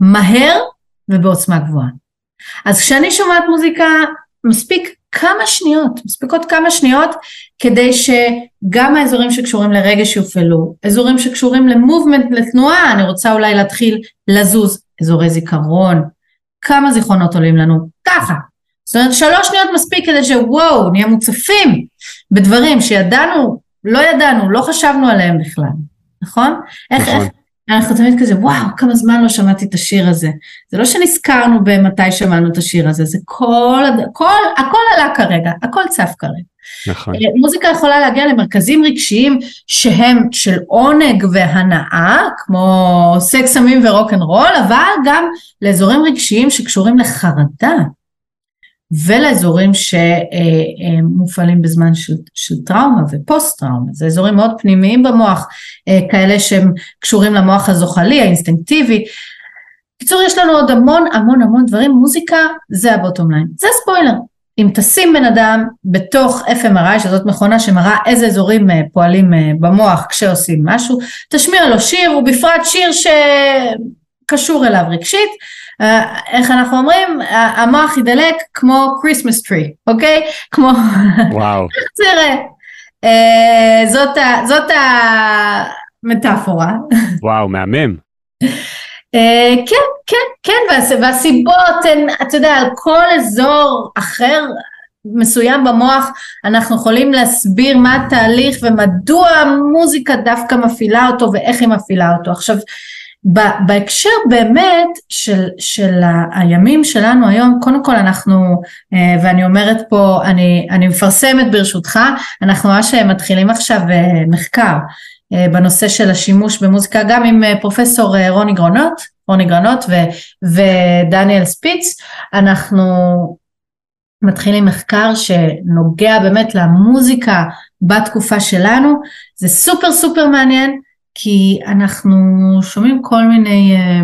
מהר ובעוצמה גבוהה. אז כשאני שומעת מוזיקה מספיק כמה שניות, מספיקות כמה שניות כדי שגם האזורים שקשורים לרגש יופעלו, אזורים שקשורים למובמנט, לתנועה, אני רוצה אולי להתחיל לזוז, אזורי זיכרון, כמה זיכרונות עולים לנו, ככה. זאת אומרת שלוש שניות מספיק כדי שוואו, נהיה מוצפים בדברים שידענו, לא ידענו, לא חשבנו עליהם בכלל, נכון? איך, נכון. איך, אנחנו תמיד כזה, וואו, כמה זמן לא שמעתי את השיר הזה. זה לא שנזכרנו במתי שמענו את השיר הזה, זה כל, כל, הכל עלה כרגע, הכל צף כרגע. נכון. אה, מוזיקה יכולה להגיע למרכזים רגשיים שהם של עונג והנאה, כמו סקס, סמים ורוק אנד רול, אבל גם לאזורים רגשיים שקשורים לחרדה. ולאזורים שמופעלים בזמן של, של טראומה ופוסט טראומה, זה אזורים מאוד פנימיים במוח, אה, כאלה שהם קשורים למוח הזוחלי, האינסטינקטיבי. בקיצור יש לנו עוד המון המון המון דברים, מוזיקה זה ה bottom line, זה ספוילר. אם תשים בן אדם בתוך FMRI, שזאת מכונה שמראה איזה אזורים אה, פועלים אה, במוח כשעושים משהו, תשמיע לו שיר, ובפרט שיר ש... קשור אליו רגשית, אה, איך אנחנו אומרים, המוח ידלק כמו Christmas tree, אוקיי? כמו... וואו. זה יראה? זאת, זאת המטאפורה. וואו, מהמם. כן, כן, כן, והסיבות הן, אתה יודע, על כל אזור אחר מסוים במוח אנחנו יכולים להסביר מה התהליך ומדוע המוזיקה דווקא מפעילה אותו ואיך היא מפעילה אותו. עכשיו, בהקשר באמת של, של הימים שלנו היום, קודם כל אנחנו, אה, ואני אומרת פה, אני, אני מפרסמת ברשותך, אנחנו ממש מתחילים עכשיו אה, מחקר אה, בנושא של השימוש במוזיקה, גם עם פרופסור רוני גרנות, רוני גרנות ו, ודניאל ספיץ, אנחנו מתחילים מחקר שנוגע באמת למוזיקה בתקופה שלנו, זה סופר סופר מעניין, כי אנחנו שומעים כל מיני, אה,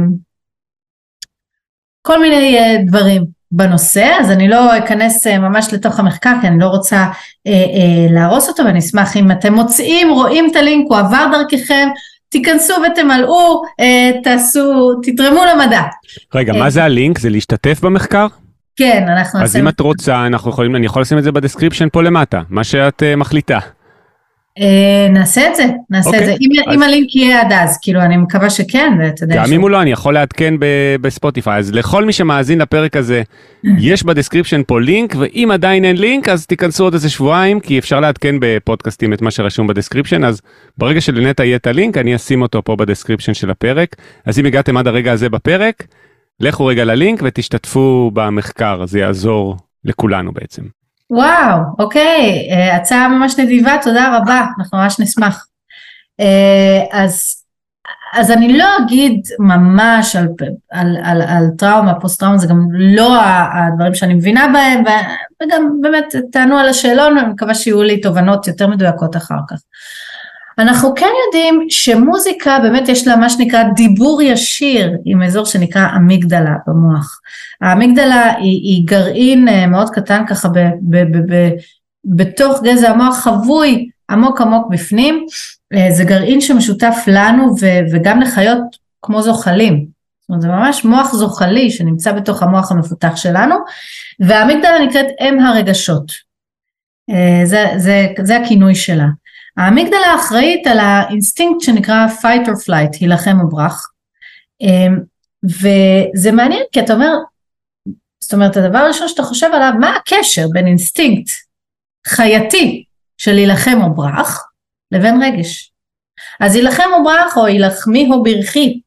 כל מיני אה, דברים בנושא, אז אני לא אכנס אה, ממש לתוך המחקר, כי אני לא רוצה אה, אה, להרוס אותו, ואני אשמח אם אתם מוצאים, רואים את הלינק, הוא עבר דרככם, תיכנסו ותמלאו, אה, תעשו, תתרמו למדע. רגע, אה, מה זה הלינק? זה להשתתף במחקר? כן, אנחנו... אז אם את רוצה, אנחנו יכולים, אני יכול לשים את זה ב description פה למטה, מה שאת uh, מחליטה. אה, נעשה את זה, נעשה okay, את אוקיי, זה. אם, אז... אם הלינק יהיה עד אז, כאילו, אני מקווה שכן, ואתה יודע... גם. אם הוא לא, אני יכול לעדכן בספוטיפיי. אז לכל מי שמאזין לפרק הזה, יש ב description פה לינק, ואם עדיין אין לינק, אז תיכנסו עוד איזה שבועיים, כי אפשר לעדכן בפודקאסטים את מה שרשום ב description, אז ברגע שלנטע יהיה את הלינק, אני אשים אותו פה ב description של הפרק. אז אם הגעתם עד הרגע הזה בפרק, לכו רגע ללינק ותשתתפו במחקר, זה יעזור לכולנו בעצם. וואו, אוקיי, אה, הצעה ממש נדיבה, תודה רבה, אנחנו ממש נשמח. אה, אז, אז אני לא אגיד ממש על, על, על, על טראומה, פוסט טראומה, זה גם לא הדברים שאני מבינה בהם, וגם באמת תענו על השאלון, אני מקווה שיהיו לי תובנות יותר מדויקות אחר כך. אנחנו כן יודעים שמוזיקה באמת יש לה מה שנקרא דיבור ישיר עם אזור שנקרא אמיגדלה במוח. האמיגדלה היא, היא גרעין אה, מאוד קטן ככה ב, ב, ב, ב, בתוך גזע המוח חבוי עמוק עמוק בפנים, אה, זה גרעין שמשותף לנו ו, וגם לחיות כמו זוחלים. זאת אומרת זה ממש מוח זוחלי שנמצא בתוך המוח המפותח שלנו והאמיגדלה נקראת אם הרגשות. אה, זה, זה, זה הכינוי שלה. האמיגדלה אחראית על האינסטינקט שנקרא fight or flight, הילחם או ברח. אמ, וזה מעניין כי אתה אומר, זאת אומרת הדבר הראשון שאתה חושב עליו, מה הקשר בין אינסטינקט חייתי של להילחם או ברח לבין רגש. אז הילחם או ברח או הילחמי או ברכי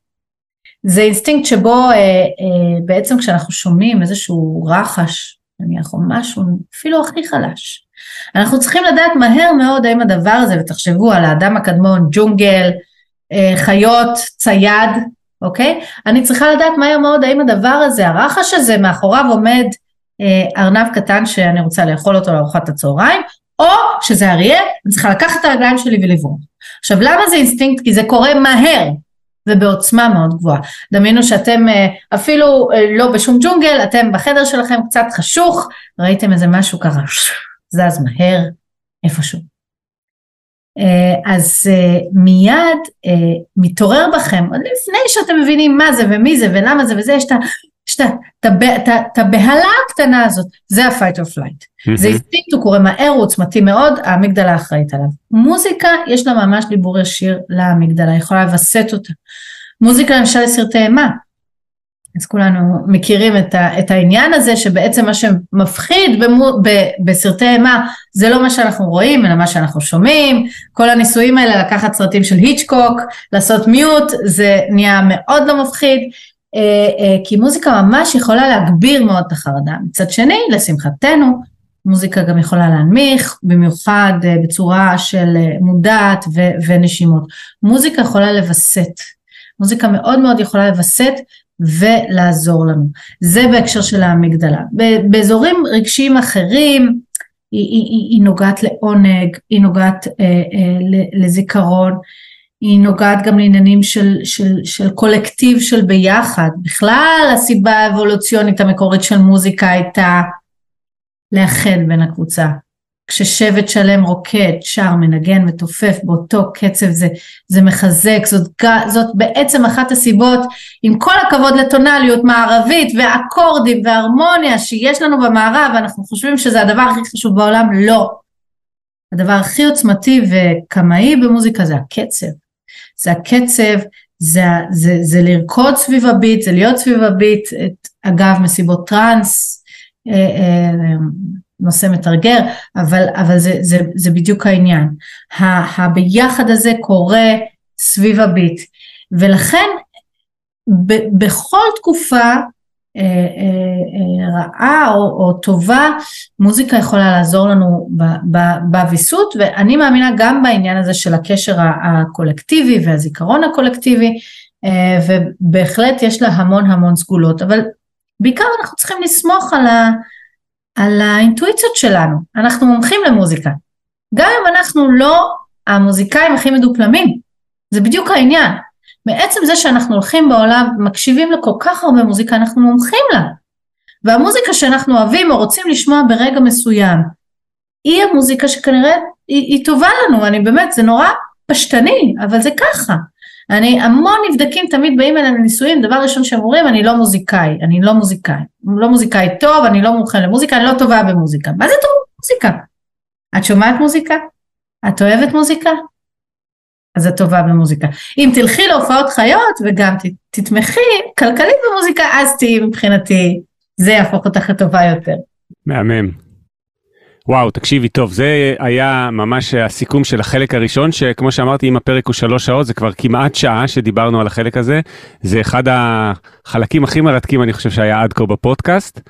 זה אינסטינקט שבו אה, אה, בעצם כשאנחנו שומעים איזשהו רחש נניח או משהו אפילו הכי חלש אנחנו צריכים לדעת מהר מאוד האם הדבר הזה, ותחשבו על האדם הקדמון, ג'ונגל, אה, חיות, צייד, אוקיי? אני צריכה לדעת מהר מאוד האם הדבר הזה, הרחש הזה, מאחוריו עומד אה, ארנב קטן שאני רוצה לאכול אותו לארוחת הצהריים, או שזה אריה, אני צריכה לקחת את הרגליים שלי ולברוח. עכשיו למה זה אינסטינקט? כי זה קורה מהר ובעוצמה מאוד גבוהה. דמיינו שאתם אה, אפילו לא בשום ג'ונגל, אתם בחדר שלכם קצת חשוך, ראיתם איזה משהו ככה זז מהר איפשהו. אה, אז אה, מיד אה, מתעורר בכם, עוד לפני שאתם מבינים מה זה ומי זה ולמה זה וזה, יש את הבהלה הקטנה הזאת, זה ה-fight or flight. זה אינסטינקט, הוא קורה מהר, הוא עוצמתי מאוד, האמיגדלה אחראית עליו. מוזיקה, יש לה ממש דיבור ישיר לאמיגדלה, יכולה לווסת אותה. מוזיקה למשל לסרטי אימה, אז כולנו מכירים את, ה, את העניין הזה שבעצם מה שמפחיד במו, ב, בסרטי אימה זה לא מה שאנחנו רואים אלא מה שאנחנו שומעים, כל הניסויים האלה לקחת סרטים של היצ'קוק, לעשות מיוט, זה נהיה מאוד לא מפחיד, אה, אה, כי מוזיקה ממש יכולה להגביר מאוד את החרדה. מצד שני, לשמחתנו, מוזיקה גם יכולה להנמיך, במיוחד אה, בצורה של אה, מודעת ו, ונשימות. מוזיקה יכולה לווסת, מוזיקה מאוד מאוד יכולה לווסת ולעזור לנו. זה בהקשר של האמיגדלה. באזורים רגשיים אחרים, היא, היא, היא נוגעת לעונג, היא נוגעת אה, אה, לזיכרון, היא נוגעת גם לעניינים של, של, של קולקטיב של ביחד. בכלל הסיבה האבולוציונית המקורית של מוזיקה הייתה לאחד בין הקבוצה. כששבט שלם רוקד, שר, מנגן, מתופף באותו קצב זה, זה מחזק, זאת, זאת בעצם אחת הסיבות, עם כל הכבוד לטונליות מערבית ואקורדים והרמוניה שיש לנו במערב, אנחנו חושבים שזה הדבר הכי חשוב בעולם, לא. הדבר הכי עוצמתי וקמאי במוזיקה זה הקצב. זה הקצב, זה, זה, זה לרקוד סביב הביט, זה להיות סביב הביט, את, אגב מסיבות טראנס, אה, אה, נושא מתרגר, אבל, אבל זה, זה, זה בדיוק העניין. הביחד הזה קורה סביב הביט, ולכן ב, בכל תקופה אה, אה, רעה או, או טובה, מוזיקה יכולה לעזור לנו בוויסות, ואני מאמינה גם בעניין הזה של הקשר הקולקטיבי והזיכרון הקולקטיבי, אה, ובהחלט יש לה המון המון סגולות, אבל בעיקר אנחנו צריכים לסמוך על, ה, על האינטואיציות שלנו, אנחנו מומחים למוזיקה. גם אם אנחנו לא המוזיקאים הכי מדופלמים, זה בדיוק העניין. מעצם זה שאנחנו הולכים בעולם ומקשיבים לכל כך הרבה מוזיקה, אנחנו מומחים לה. והמוזיקה שאנחנו אוהבים או רוצים לשמוע ברגע מסוים, היא המוזיקה שכנראה היא, היא טובה לנו, אני באמת, זה נורא פשטני, אבל זה ככה. אני, המון נבדקים תמיד באים אלינו לנישואים, דבר ראשון שהם אומרים, אני לא מוזיקאי, אני לא מוזיקאי. לא מוזיקאי טוב, אני לא מומחה למוזיקה, אני לא טובה במוזיקה. מה זה טוב במוזיקה? את שומעת מוזיקה? את אוהבת מוזיקה? אז את טובה במוזיקה. אם תלכי להופעות חיות וגם תתמכי כלכלית במוזיקה, אז תהיי מבחינתי, זה יהפוך אותך לטובה יותר. מהמם. וואו, תקשיבי טוב, זה היה ממש הסיכום של החלק הראשון, שכמו שאמרתי, אם הפרק הוא שלוש שעות, זה כבר כמעט שעה שדיברנו על החלק הזה. זה אחד החלקים הכי מרתקים, אני חושב, שהיה עד כה בפודקאסט.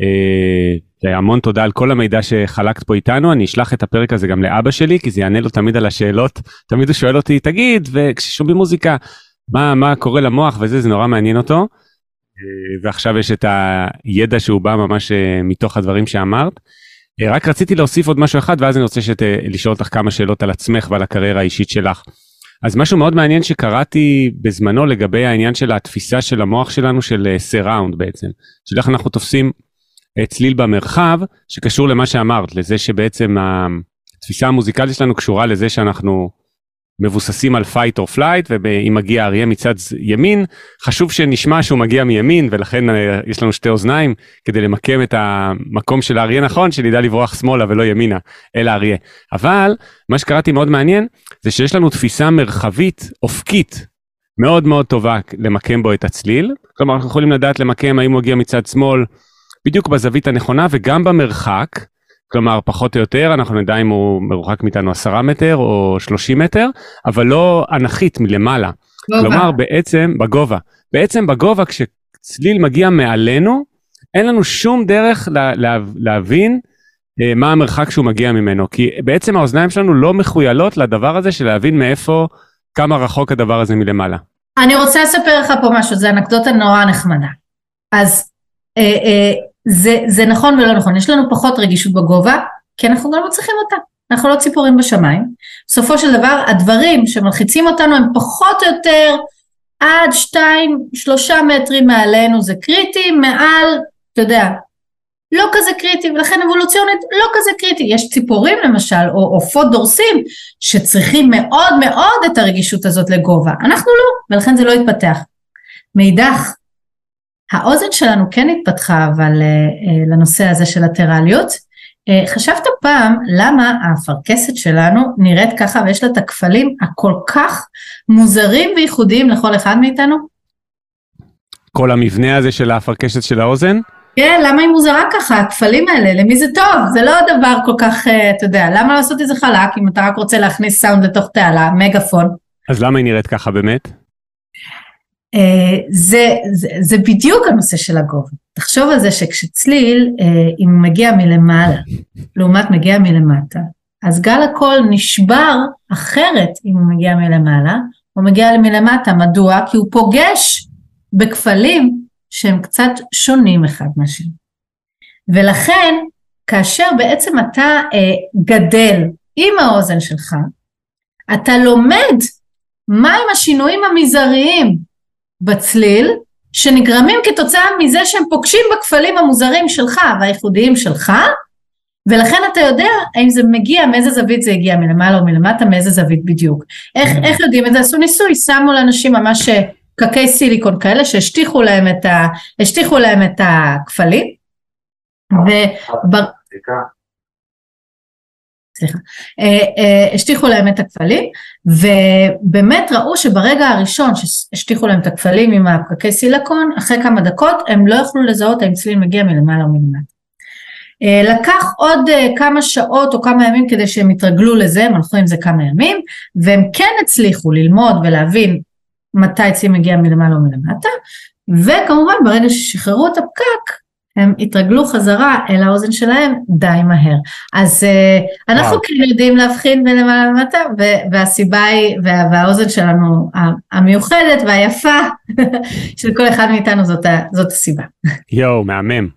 אה, המון תודה על כל המידע שחלקת פה איתנו, אני אשלח את הפרק הזה גם לאבא שלי, כי זה יענה לו תמיד על השאלות. תמיד הוא שואל אותי, תגיד, וכששומעים מוזיקה, מה, מה קורה למוח וזה, זה נורא מעניין אותו. אה, ועכשיו יש את הידע שהוא בא ממש אה, מתוך הדברים שאמרת. אה, רק רציתי להוסיף עוד משהו אחד, ואז אני רוצה שת, לשאול אותך כמה שאלות על עצמך ועל הקריירה האישית שלך. אז משהו מאוד מעניין שקראתי בזמנו לגבי העניין של התפיסה של המוח שלנו של סיראונד בעצם, של איך אנחנו תופסים צליל במרחב, שקשור למה שאמרת, לזה שבעצם התפיסה המוזיקלית שלנו קשורה לזה שאנחנו מבוססים על fight or flight ואם מגיע אריה מצד ימין חשוב שנשמע שהוא מגיע מימין ולכן אה, יש לנו שתי אוזניים כדי למקם את המקום של האריה נכון שנדע לברוח שמאלה ולא ימינה אל האריה. אבל מה שקראתי מאוד מעניין זה שיש לנו תפיסה מרחבית אופקית מאוד מאוד טובה למקם בו את הצליל. כלומר אנחנו יכולים לדעת למקם האם הוא מגיע מצד שמאל בדיוק בזווית הנכונה וגם במרחק כלומר, פחות או יותר, אנחנו נדע אם הוא מרוחק מאיתנו 10 מטר או 30 מטר, אבל לא אנכית מלמעלה. גובה. כלומר, בעצם, בגובה. בעצם בגובה, כשצליל מגיע מעלינו, אין לנו שום דרך לה, לה, להבין אה, מה המרחק שהוא מגיע ממנו, כי בעצם האוזניים שלנו לא מחוילות לדבר הזה של להבין מאיפה, כמה רחוק הדבר הזה מלמעלה. אני רוצה לספר לך פה משהו, זו אנקדוטה נורא נחמדה. אז אה, אה, זה, זה נכון ולא נכון, יש לנו פחות רגישות בגובה, כי אנחנו גם לא צריכים אותה, אנחנו לא ציפורים בשמיים. בסופו של דבר הדברים שמלחיצים אותנו הם פחות או יותר עד שתיים, שלושה מטרים מעלינו זה קריטי, מעל, אתה יודע, לא כזה קריטי, ולכן אבולוציונית לא כזה קריטי. יש ציפורים למשל, או עופות דורסים, שצריכים מאוד מאוד את הרגישות הזאת לגובה. אנחנו לא, ולכן זה לא יתפתח. מאידך, האוזן שלנו כן התפתחה אבל אה, אה, לנושא הזה של הטרליות. אה, חשבת פעם למה האפרכסת שלנו נראית ככה ויש לה את הכפלים הכל כך מוזרים וייחודיים לכל אחד מאיתנו? כל המבנה הזה של האפרכסת של האוזן? כן, למה היא מוזרה ככה, הכפלים האלה, למי זה טוב? זה לא דבר כל כך, אתה יודע, למה לעשות את זה חלק אם אתה רק רוצה להכניס סאונד לתוך תעלה, מגאפון? אז למה היא נראית ככה באמת? זה, זה, זה בדיוק הנושא של הגובה. תחשוב על זה שכשצליל, אה, אם הוא מגיע מלמעלה, לעומת מגיע מלמטה, אז גל הקול נשבר אחרת אם הוא מגיע מלמעלה, או מגיע מלמטה. מדוע? כי הוא פוגש בכפלים שהם קצת שונים אחד מהשני. ולכן, כאשר בעצם אתה אה, גדל עם האוזן שלך, אתה לומד מהם השינויים המזעריים בצליל, שנגרמים כתוצאה מזה שהם פוגשים בכפלים המוזרים שלך והייחודיים שלך, ולכן אתה יודע האם זה מגיע, מאיזה זווית זה הגיע, מלמעלה או מלמטה, מאיזה זווית בדיוק. איך, איך יודעים את זה? עשו ניסוי, שמו לאנשים ממש פקקי סיליקון כאלה שהשטיחו להם את, ה, להם את הכפלים. ובר... סליחה, אה, אה, השטיחו להם את הכפלים ובאמת ראו שברגע הראשון שהשטיחו להם את הכפלים עם הפקקי סיליקון אחרי כמה דקות הם לא יכלו לזהות האם צליל מגיע מלמעלה או מלמטה. אה, לקח עוד כמה שעות או כמה ימים כדי שהם יתרגלו לזה, הם הלכו עם זה כמה ימים והם כן הצליחו ללמוד ולהבין מתי צליל מגיע מלמעלה או מלמטה וכמובן ברגע ששחררו את הפקק הם התרגלו חזרה אל האוזן שלהם די מהר. אז uh, אנחנו כאילו יודעים להבחין בין למעלה למטה, והסיבה היא, וה, והאוזן שלנו המיוחדת והיפה של כל אחד מאיתנו זאת, זאת הסיבה. יואו, מהמם.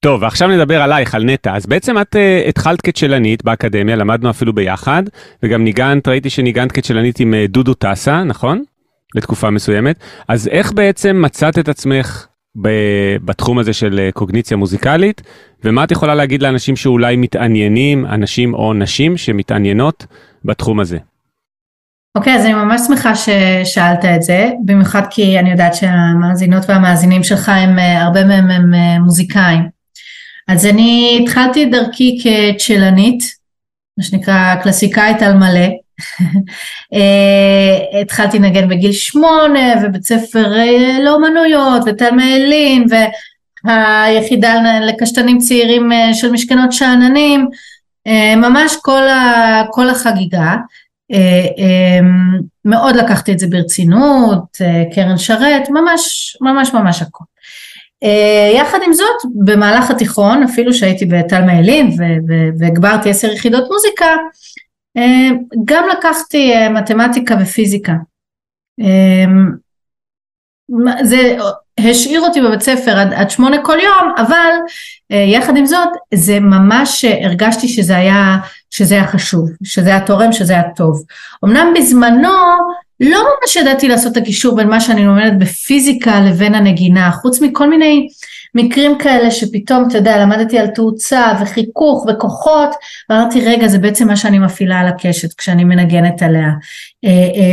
טוב, ועכשיו נדבר עלייך, על נטע. אז בעצם את uh, התחלת כצ'לנית באקדמיה, למדנו אפילו ביחד, וגם ניגנת, ראיתי שניגנת כצ'לנית עם uh, דודו טסה, נכון? לתקופה מסוימת. אז איך בעצם מצאת את עצמך בתחום הזה של אה, קוגניציה מוזיקלית, ומה את יכולה להגיד לאנשים שאולי מתעניינים, אנשים או נשים שמתעניינות בתחום הזה? אוקיי, okay, אז אני ממש שמחה ששאלת את זה, במיוחד כי אני יודעת שהמאזינות והמאזינים שלך הם, אה, הרבה מהם הם אה, מוזיקאים. אז אני התחלתי את דרכי כצ'לנית, מה שנקרא קלסיקאית על מלא, התחלתי לנגן בגיל שמונה ובית ספר אה, לאומנויות ותלמי אלין והיחידה לקשתנים צעירים אה, של משכנות שאננים. ממש כל, ה, כל החגיגה. מאוד לקחתי את זה ברצינות קרן שרת ממש ממש ממש הכל. יחד עם זאת במהלך התיכון אפילו שהייתי בתלמי אלין והגברתי עשר יחידות מוזיקה אה, גם לקחתי אה, מתמטיקה ופיזיקה. אה, זה השאיר אותי בבית ספר עד, עד שמונה כל יום, אבל יחד עם זאת, זה ממש הרגשתי שזה היה, שזה היה חשוב, שזה היה תורם, שזה היה טוב. אמנם בזמנו לא ממש ידעתי לעשות את הקישור בין מה שאני לומדת בפיזיקה לבין הנגינה, חוץ מכל מיני מקרים כאלה שפתאום, אתה יודע, למדתי על תאוצה וחיכוך וכוחות, ואמרתי, רגע, זה בעצם מה שאני מפעילה על הקשת כשאני מנגנת עליה. אה, אה,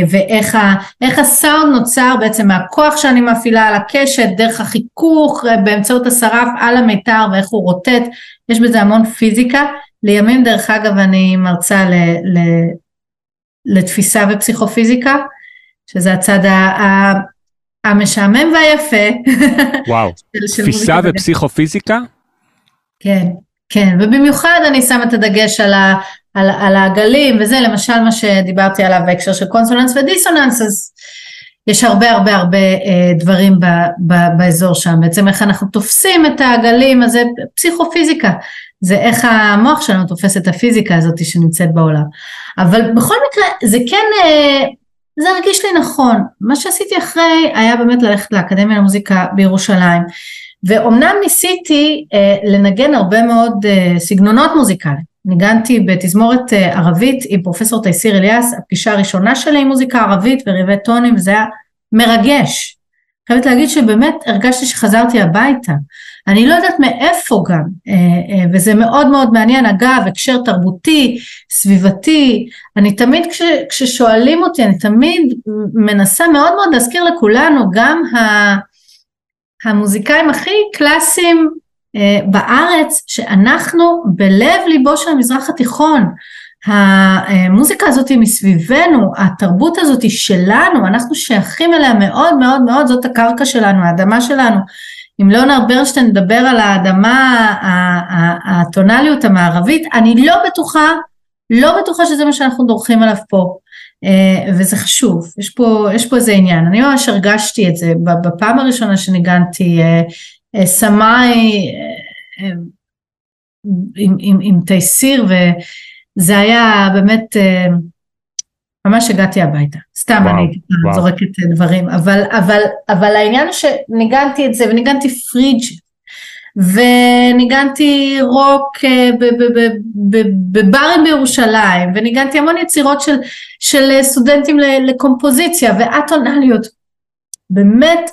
ואיך הסאונד נוצר בעצם מהכוח שאני מפעילה על הקשת, דרך החיכוך, אה, באמצעות השרף על המיתר ואיך הוא רוטט, יש בזה המון פיזיקה. לימים, דרך אגב, אני מרצה ל, ל, לתפיסה ופסיכופיזיקה, שזה הצד ה... המשעמם והיפה. וואו, תפיסה ופסיכופיזיקה? כן, כן, ובמיוחד אני שמה את הדגש על, ה, על, על העגלים וזה, למשל מה שדיברתי עליו בהקשר של קונסוננס ודיסוננס, אז יש הרבה הרבה הרבה אה, דברים ב, ב, באזור שם, בעצם איך אנחנו תופסים את העגלים, אז זה פסיכופיזיקה, זה איך המוח שלנו תופס את הפיזיקה הזאת שנמצאת בעולם. אבל בכל מקרה זה כן אה, זה הרגיש לי נכון. מה שעשיתי אחרי היה באמת ללכת לאקדמיה למוזיקה בירושלים. ואומנם ניסיתי אה, לנגן הרבה מאוד אה, סגנונות מוזיקליים. ניגנתי בתזמורת אה, ערבית עם פרופסור תייסיר אליאס, הפגישה הראשונה שלי עם מוזיקה ערבית וריבי טונים, וזה היה מרגש. חייבת להגיד שבאמת הרגשתי שחזרתי הביתה. אני לא יודעת מאיפה גם, אה, אה, וזה מאוד מאוד מעניין, אגב, הקשר תרבותי, סביבתי, אני תמיד כש, כששואלים אותי, אני תמיד מנסה מאוד מאוד להזכיר לכולנו, גם המוזיקאים הכי קלאסיים אה, בארץ, שאנחנו בלב ליבו של המזרח התיכון, המוזיקה הזאת היא מסביבנו, התרבות הזאת היא שלנו, אנחנו שייכים אליה מאוד מאוד מאוד, זאת הקרקע שלנו, האדמה שלנו. אם ליאונרד ברנשטיין מדבר על האדמה, הטונליות המערבית, אני לא בטוחה, לא בטוחה שזה מה שאנחנו דורכים עליו פה. אה, וזה חשוב, יש פה, יש פה איזה עניין, אני ממש הרגשתי את זה בפעם הראשונה שניגנתי אה, אה, סמאי עם, עם, עם תייסיר וזה היה באמת ממש הגעתי הביתה, סתם וואו, אני וואו. זורקת דברים, אבל, אבל, אבל העניין הוא שניגנתי את זה וניגנתי פריג' וניגנתי רוק אה, בברים בירושלים וניגנתי המון יצירות של, של סטודנטים לקומפוזיציה ואטונליות, באמת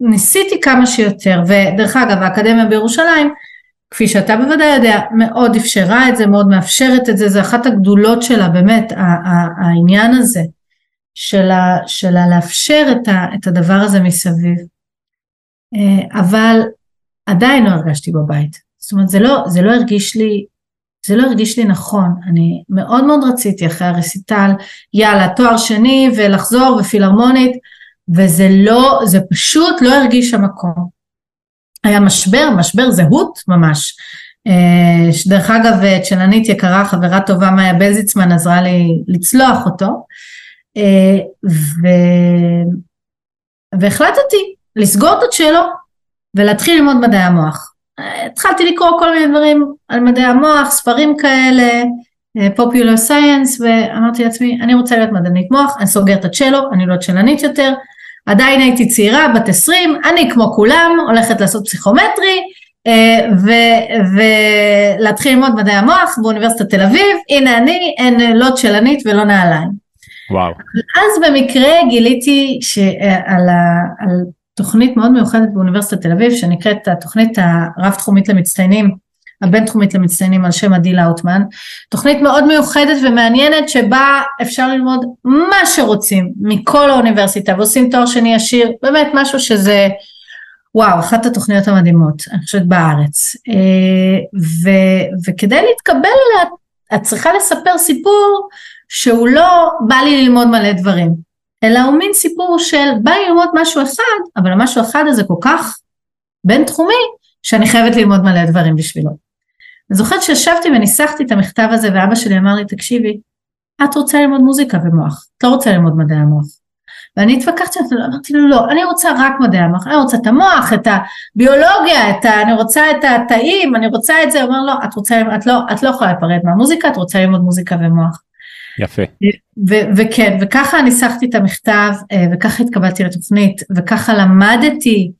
ניסיתי כמה שיותר ודרך אגב האקדמיה בירושלים כפי שאתה בוודאי יודע, מאוד אפשרה את זה, מאוד מאפשרת את זה, זה אחת הגדולות שלה, באמת, העניין הזה של, ה, של לאפשר את, את הדבר הזה מסביב. אה, אבל עדיין לא הרגשתי בבית. זאת אומרת, זה לא, זה לא הרגיש לי, זה לא הרגיש לי נכון. אני מאוד מאוד רציתי אחרי הרסיטל, יאללה, תואר שני ולחזור ופילהרמונית, וזה לא, זה פשוט לא הרגיש המקום. היה משבר, משבר זהות ממש. אה, דרך אגב, צ'לנית יקרה, חברה טובה מאיה בלזיצמן עזרה לי לצלוח אותו. אה, ו... והחלטתי לסגור את הצ'לו ולהתחיל ללמוד מדעי המוח. התחלתי לקרוא כל מיני דברים על מדעי המוח, ספרים כאלה, אה, סייאנס, ואמרתי לעצמי, אני רוצה להיות מדענית מוח, אני סוגר את הצ'לו, אני לא צ'לנית יותר, עדיין הייתי צעירה, בת 20, אני כמו כולם, הולכת לעשות פסיכומטרי, אה, ולהתחיל ללמוד מדעי המוח באוניברסיטת תל אביב, הנה אני, אין לא צ'לנית ולא נעליים. וואו. אז במקרה גיליתי שעל ה, על תוכנית מאוד מיוחדת באוניברסיטת תל אביב, שנקראת התוכנית הרב-תחומית למצטיינים, הבין-תחומית למצטיינים על שם עדי לאוטמן, תוכנית מאוד מיוחדת ומעניינת שבה אפשר ללמוד מה שרוצים מכל האוניברסיטה ועושים תואר שני ישיר, באמת משהו שזה וואו, אחת התוכניות המדהימות, אני חושבת בארץ. אה, ו, וכדי להתקבל אליה, את צריכה לספר סיפור שהוא לא בא לי ללמוד מלא דברים, אלא הוא מין סיפור של בא לי ללמוד משהו אחד, אבל המשהו אחד הזה כל כך בינתחומי, שאני חייבת ללמוד מלא דברים בשבילו. אני זוכרת שישבתי וניסחתי את המכתב הזה ואבא שלי אמר לי, תקשיבי, את רוצה ללמוד מוזיקה ומוח, את לא רוצה ללמוד מדעי המוח. ואני התווכחתי, אמרתי לו, לא, אני רוצה רק מדעי המוח, אני רוצה את המוח, את הביולוגיה, את ה, אני רוצה את התאים, אני רוצה את זה, הוא אומר, לא, את רוצה, את לא, את לא יכולה להיפרד מהמוזיקה, את רוצה ללמוד מוזיקה ומוח. יפה. וכן, וככה ניסחתי את המכתב, אה, וככה התקבלתי לתוכנית, וככה למדתי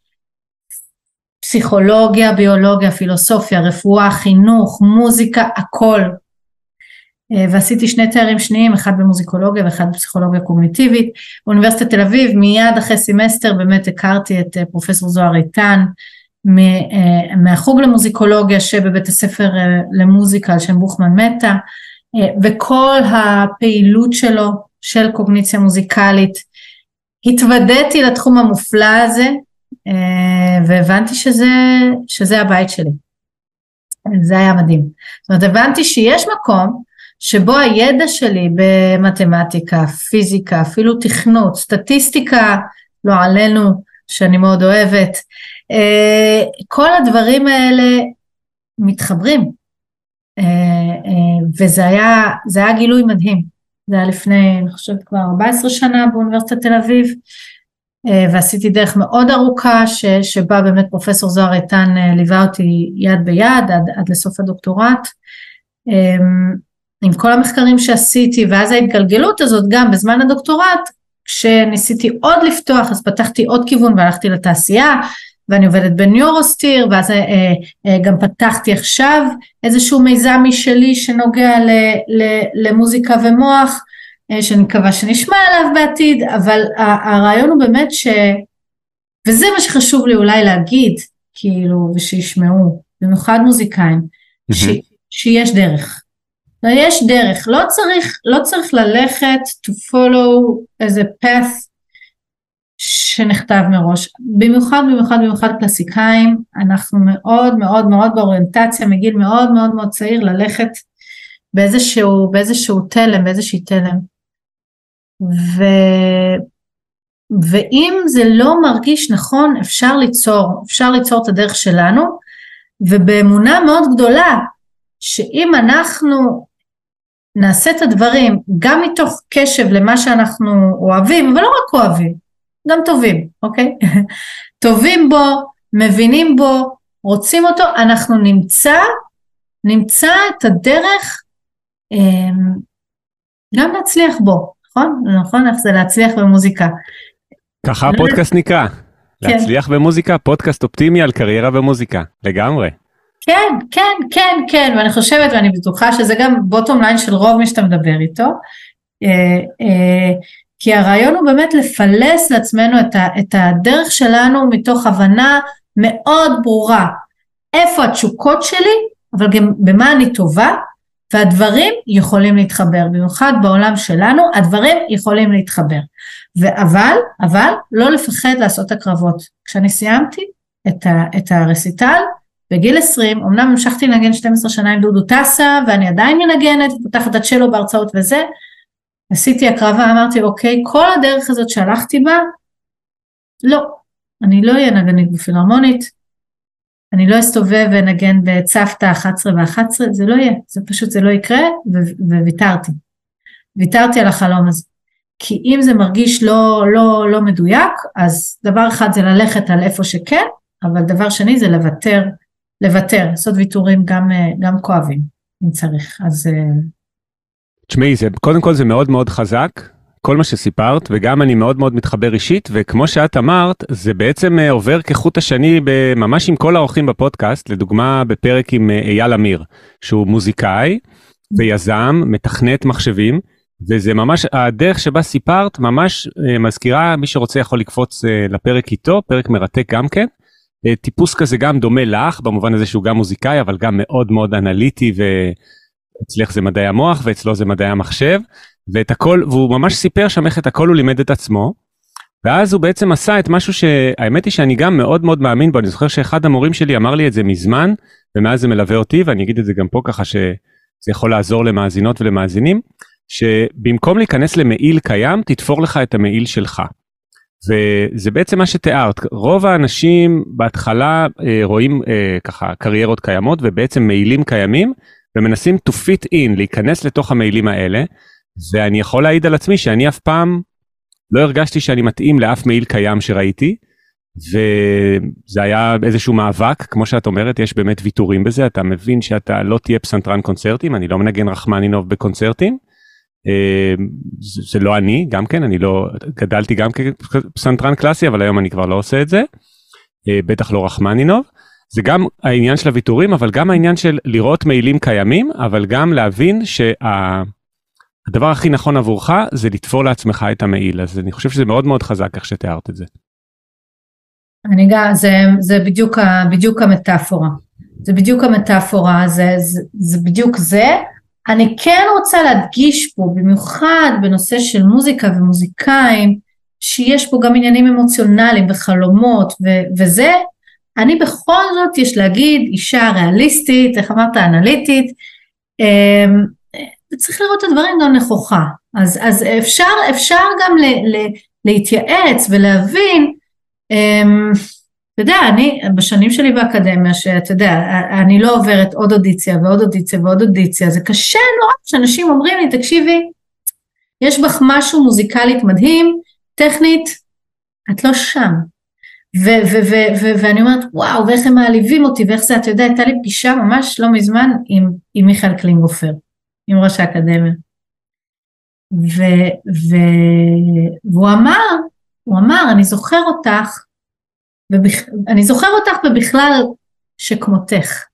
פסיכולוגיה, ביולוגיה, פילוסופיה, רפואה, חינוך, מוזיקה, הכל. אה, ועשיתי שני תארים שניים, אחד במוזיקולוגיה ואחד בפסיכולוגיה קוגניטיבית. באוניברסיטת תל אביב, מיד אחרי סמסטר באמת הכרתי את אה, פרופסור זוהר איתן, מהחוג למוזיקולוגיה שבבית הספר למוזיקה על שם בוכמן מטה. וכל הפעילות שלו של קוגניציה מוזיקלית. התוודעתי לתחום המופלא הזה אה, והבנתי שזה, שזה הבית שלי. זה היה מדהים. זאת אומרת, הבנתי שיש מקום שבו הידע שלי במתמטיקה, פיזיקה, אפילו תכנות, סטטיסטיקה, לא עלינו, שאני מאוד אוהבת, אה, כל הדברים האלה מתחברים. אה, אה, וזה היה, היה גילוי מדהים. זה היה לפני, אני חושבת כבר 14 שנה באוניברסיטת תל אביב, אה, ועשיתי דרך מאוד ארוכה, ש, שבה באמת פרופסור זוהר איתן ליווה אותי יד ביד עד, עד לסוף הדוקטורט. עם כל המחקרים שעשיתי, ואז ההתגלגלות הזאת גם בזמן הדוקטורט, כשניסיתי עוד לפתוח, אז פתחתי עוד כיוון והלכתי לתעשייה, ואני עובדת בניורוסטיר, ואז אה, אה, גם פתחתי עכשיו איזשהו מיזם משלי שנוגע ל, ל, למוזיקה ומוח, אה, שאני מקווה שנשמע עליו בעתיד, אבל הרעיון הוא באמת ש... וזה מה שחשוב לי אולי להגיד, כאילו, ושישמעו, במיוחד מוזיקאים, ש, שיש דרך. יש דרך, לא צריך, לא צריך ללכת to follow איזה path שנכתב מראש. במיוחד במיוחד במיוחד קלסיקאים, אנחנו מאוד מאוד מאוד באוריינטציה מגיל מאוד מאוד מאוד צעיר ללכת באיזשהו, באיזשהו תלם, באיזושהי תלם. ו... ואם זה לא מרגיש נכון, אפשר ליצור, אפשר ליצור את הדרך שלנו, ובאמונה מאוד גדולה, שאם אנחנו נעשה את הדברים גם מתוך קשב למה שאנחנו אוהבים, אבל לא רק אוהבים, גם טובים, אוקיי? טובים בו, מבינים בו, רוצים אותו, אנחנו נמצא, נמצא את הדרך אמ, גם להצליח בו, נכון? נכון איך זה להצליח במוזיקה. ככה הפודקאסט נקרא, כן. להצליח במוזיקה, פודקאסט אופטימי על קריירה במוזיקה, לגמרי. כן, כן, כן, כן, ואני חושבת ואני בטוחה שזה גם בוטום ליין של רוב מי שאתה מדבר איתו. אה, אה, כי הרעיון הוא באמת לפלס לעצמנו את, ה, את הדרך שלנו מתוך הבנה מאוד ברורה איפה התשוקות שלי, אבל גם במה אני טובה, והדברים יכולים להתחבר, במיוחד בעולם שלנו, הדברים יכולים להתחבר. אבל, אבל, לא לפחד לעשות הקרבות. כשאני סיימתי את, ה, את הרסיטל, בגיל 20, אמנם המשכתי לנגן 12 שנה עם דודו טסה, ואני עדיין מנגנת, פותחת את הצ'לו בהרצאות וזה, עשיתי הקרבה, אמרתי, אוקיי, כל הדרך הזאת שהלכתי בה, לא, אני לא אהיה נגנית בפילהרמונית, אני לא אסתובב ונגן בצוותא 11 ו-11, זה לא יהיה, זה פשוט, זה לא יקרה, וויתרתי. ויתרתי על החלום הזה. כי אם זה מרגיש לא, לא, לא מדויק, אז דבר אחד זה ללכת על איפה שכן, אבל דבר שני זה לוותר, לוותר, לעשות ויתורים גם, גם כואבים, אם צריך. אז... אה, תשמעי, קודם כל זה מאוד מאוד חזק, כל מה שסיפרת, וגם אני מאוד מאוד מתחבר אישית, וכמו שאת אמרת, זה בעצם אה, עובר כחוט השני ממש עם כל האורחים בפודקאסט, לדוגמה בפרק עם אה, אייל אמיר, שהוא מוזיקאי ויזם, מתכנת מחשבים, וזה ממש, הדרך שבה סיפרת ממש אה, מזכירה, מי שרוצה יכול לקפוץ לפרק איתו, פרק מרתק גם כן. טיפוס כזה גם דומה לך, במובן הזה שהוא גם מוזיקאי, אבל גם מאוד מאוד אנליטי, ואצלך זה מדעי המוח ואצלו זה מדעי המחשב. ואת הכל, והוא ממש סיפר שם איך את הכל הוא לימד את עצמו. ואז הוא בעצם עשה את משהו שהאמת היא שאני גם מאוד מאוד מאמין בו, אני זוכר שאחד המורים שלי אמר לי את זה מזמן, ומאז זה מלווה אותי, ואני אגיד את זה גם פה ככה שזה יכול לעזור למאזינות ולמאזינים, שבמקום להיכנס למעיל קיים, תתפור לך את המעיל שלך. וזה בעצם מה שתיארת, רוב האנשים בהתחלה אה, רואים אה, ככה קריירות קיימות ובעצם מעילים קיימים ומנסים to fit in, להיכנס לתוך המעילים האלה, ואני יכול להעיד על עצמי שאני אף פעם לא הרגשתי שאני מתאים לאף מעיל קיים שראיתי, וזה היה איזשהו מאבק, כמו שאת אומרת, יש באמת ויתורים בזה, אתה מבין שאתה לא תהיה פסנתרן קונצרטים, אני לא מנגן רחמנינוב בקונצרטים. אה, זה לא אני, גם כן, אני לא, גדלתי גם כפסנתרן קלאסי, אבל היום אני כבר לא עושה את זה, אה, בטח לא רחמנינוב. זה גם העניין של הוויתורים, אבל גם העניין של לראות מעילים קיימים, אבל גם להבין שה... הדבר הכי נכון עבורך זה לתפור לעצמך את המעיל, אז אני חושב שזה מאוד מאוד חזק איך שתיארת את זה. אני גם, זה, זה בדיוק, בדיוק המטאפורה. זה בדיוק המטאפורה, זה, זה, זה בדיוק זה. אני כן רוצה להדגיש פה, במיוחד בנושא של מוזיקה ומוזיקאים, שיש פה גם עניינים אמוציונליים וחלומות ו, וזה, אני בכל זאת, יש להגיד, אישה ריאליסטית, איך אמרת, אנליטית, אמ, וצריך לראות את הדברים גם נכוחה. אז, אז אפשר, אפשר גם ל, ל, להתייעץ ולהבין, אמ, אתה יודע, אני, בשנים שלי באקדמיה, שאתה יודע, אני לא עוברת עוד אודיציה ועוד אודיציה ועוד אודיציה, זה קשה נורא שאנשים אומרים לי, תקשיבי, יש בך משהו מוזיקלית מדהים, טכנית, את לא שם. ואני אומרת, וואו, ואיך הם מעליבים אותי, ואיך זה, אתה יודע, הייתה לי פגישה ממש לא מזמן עם, עם מיכאל קלינגופר. עם ראש האקדמיה. ו, ו, והוא אמר, הוא אמר, אני זוכר אותך, ובכ... אני זוכר אותך ובכלל שכמותך.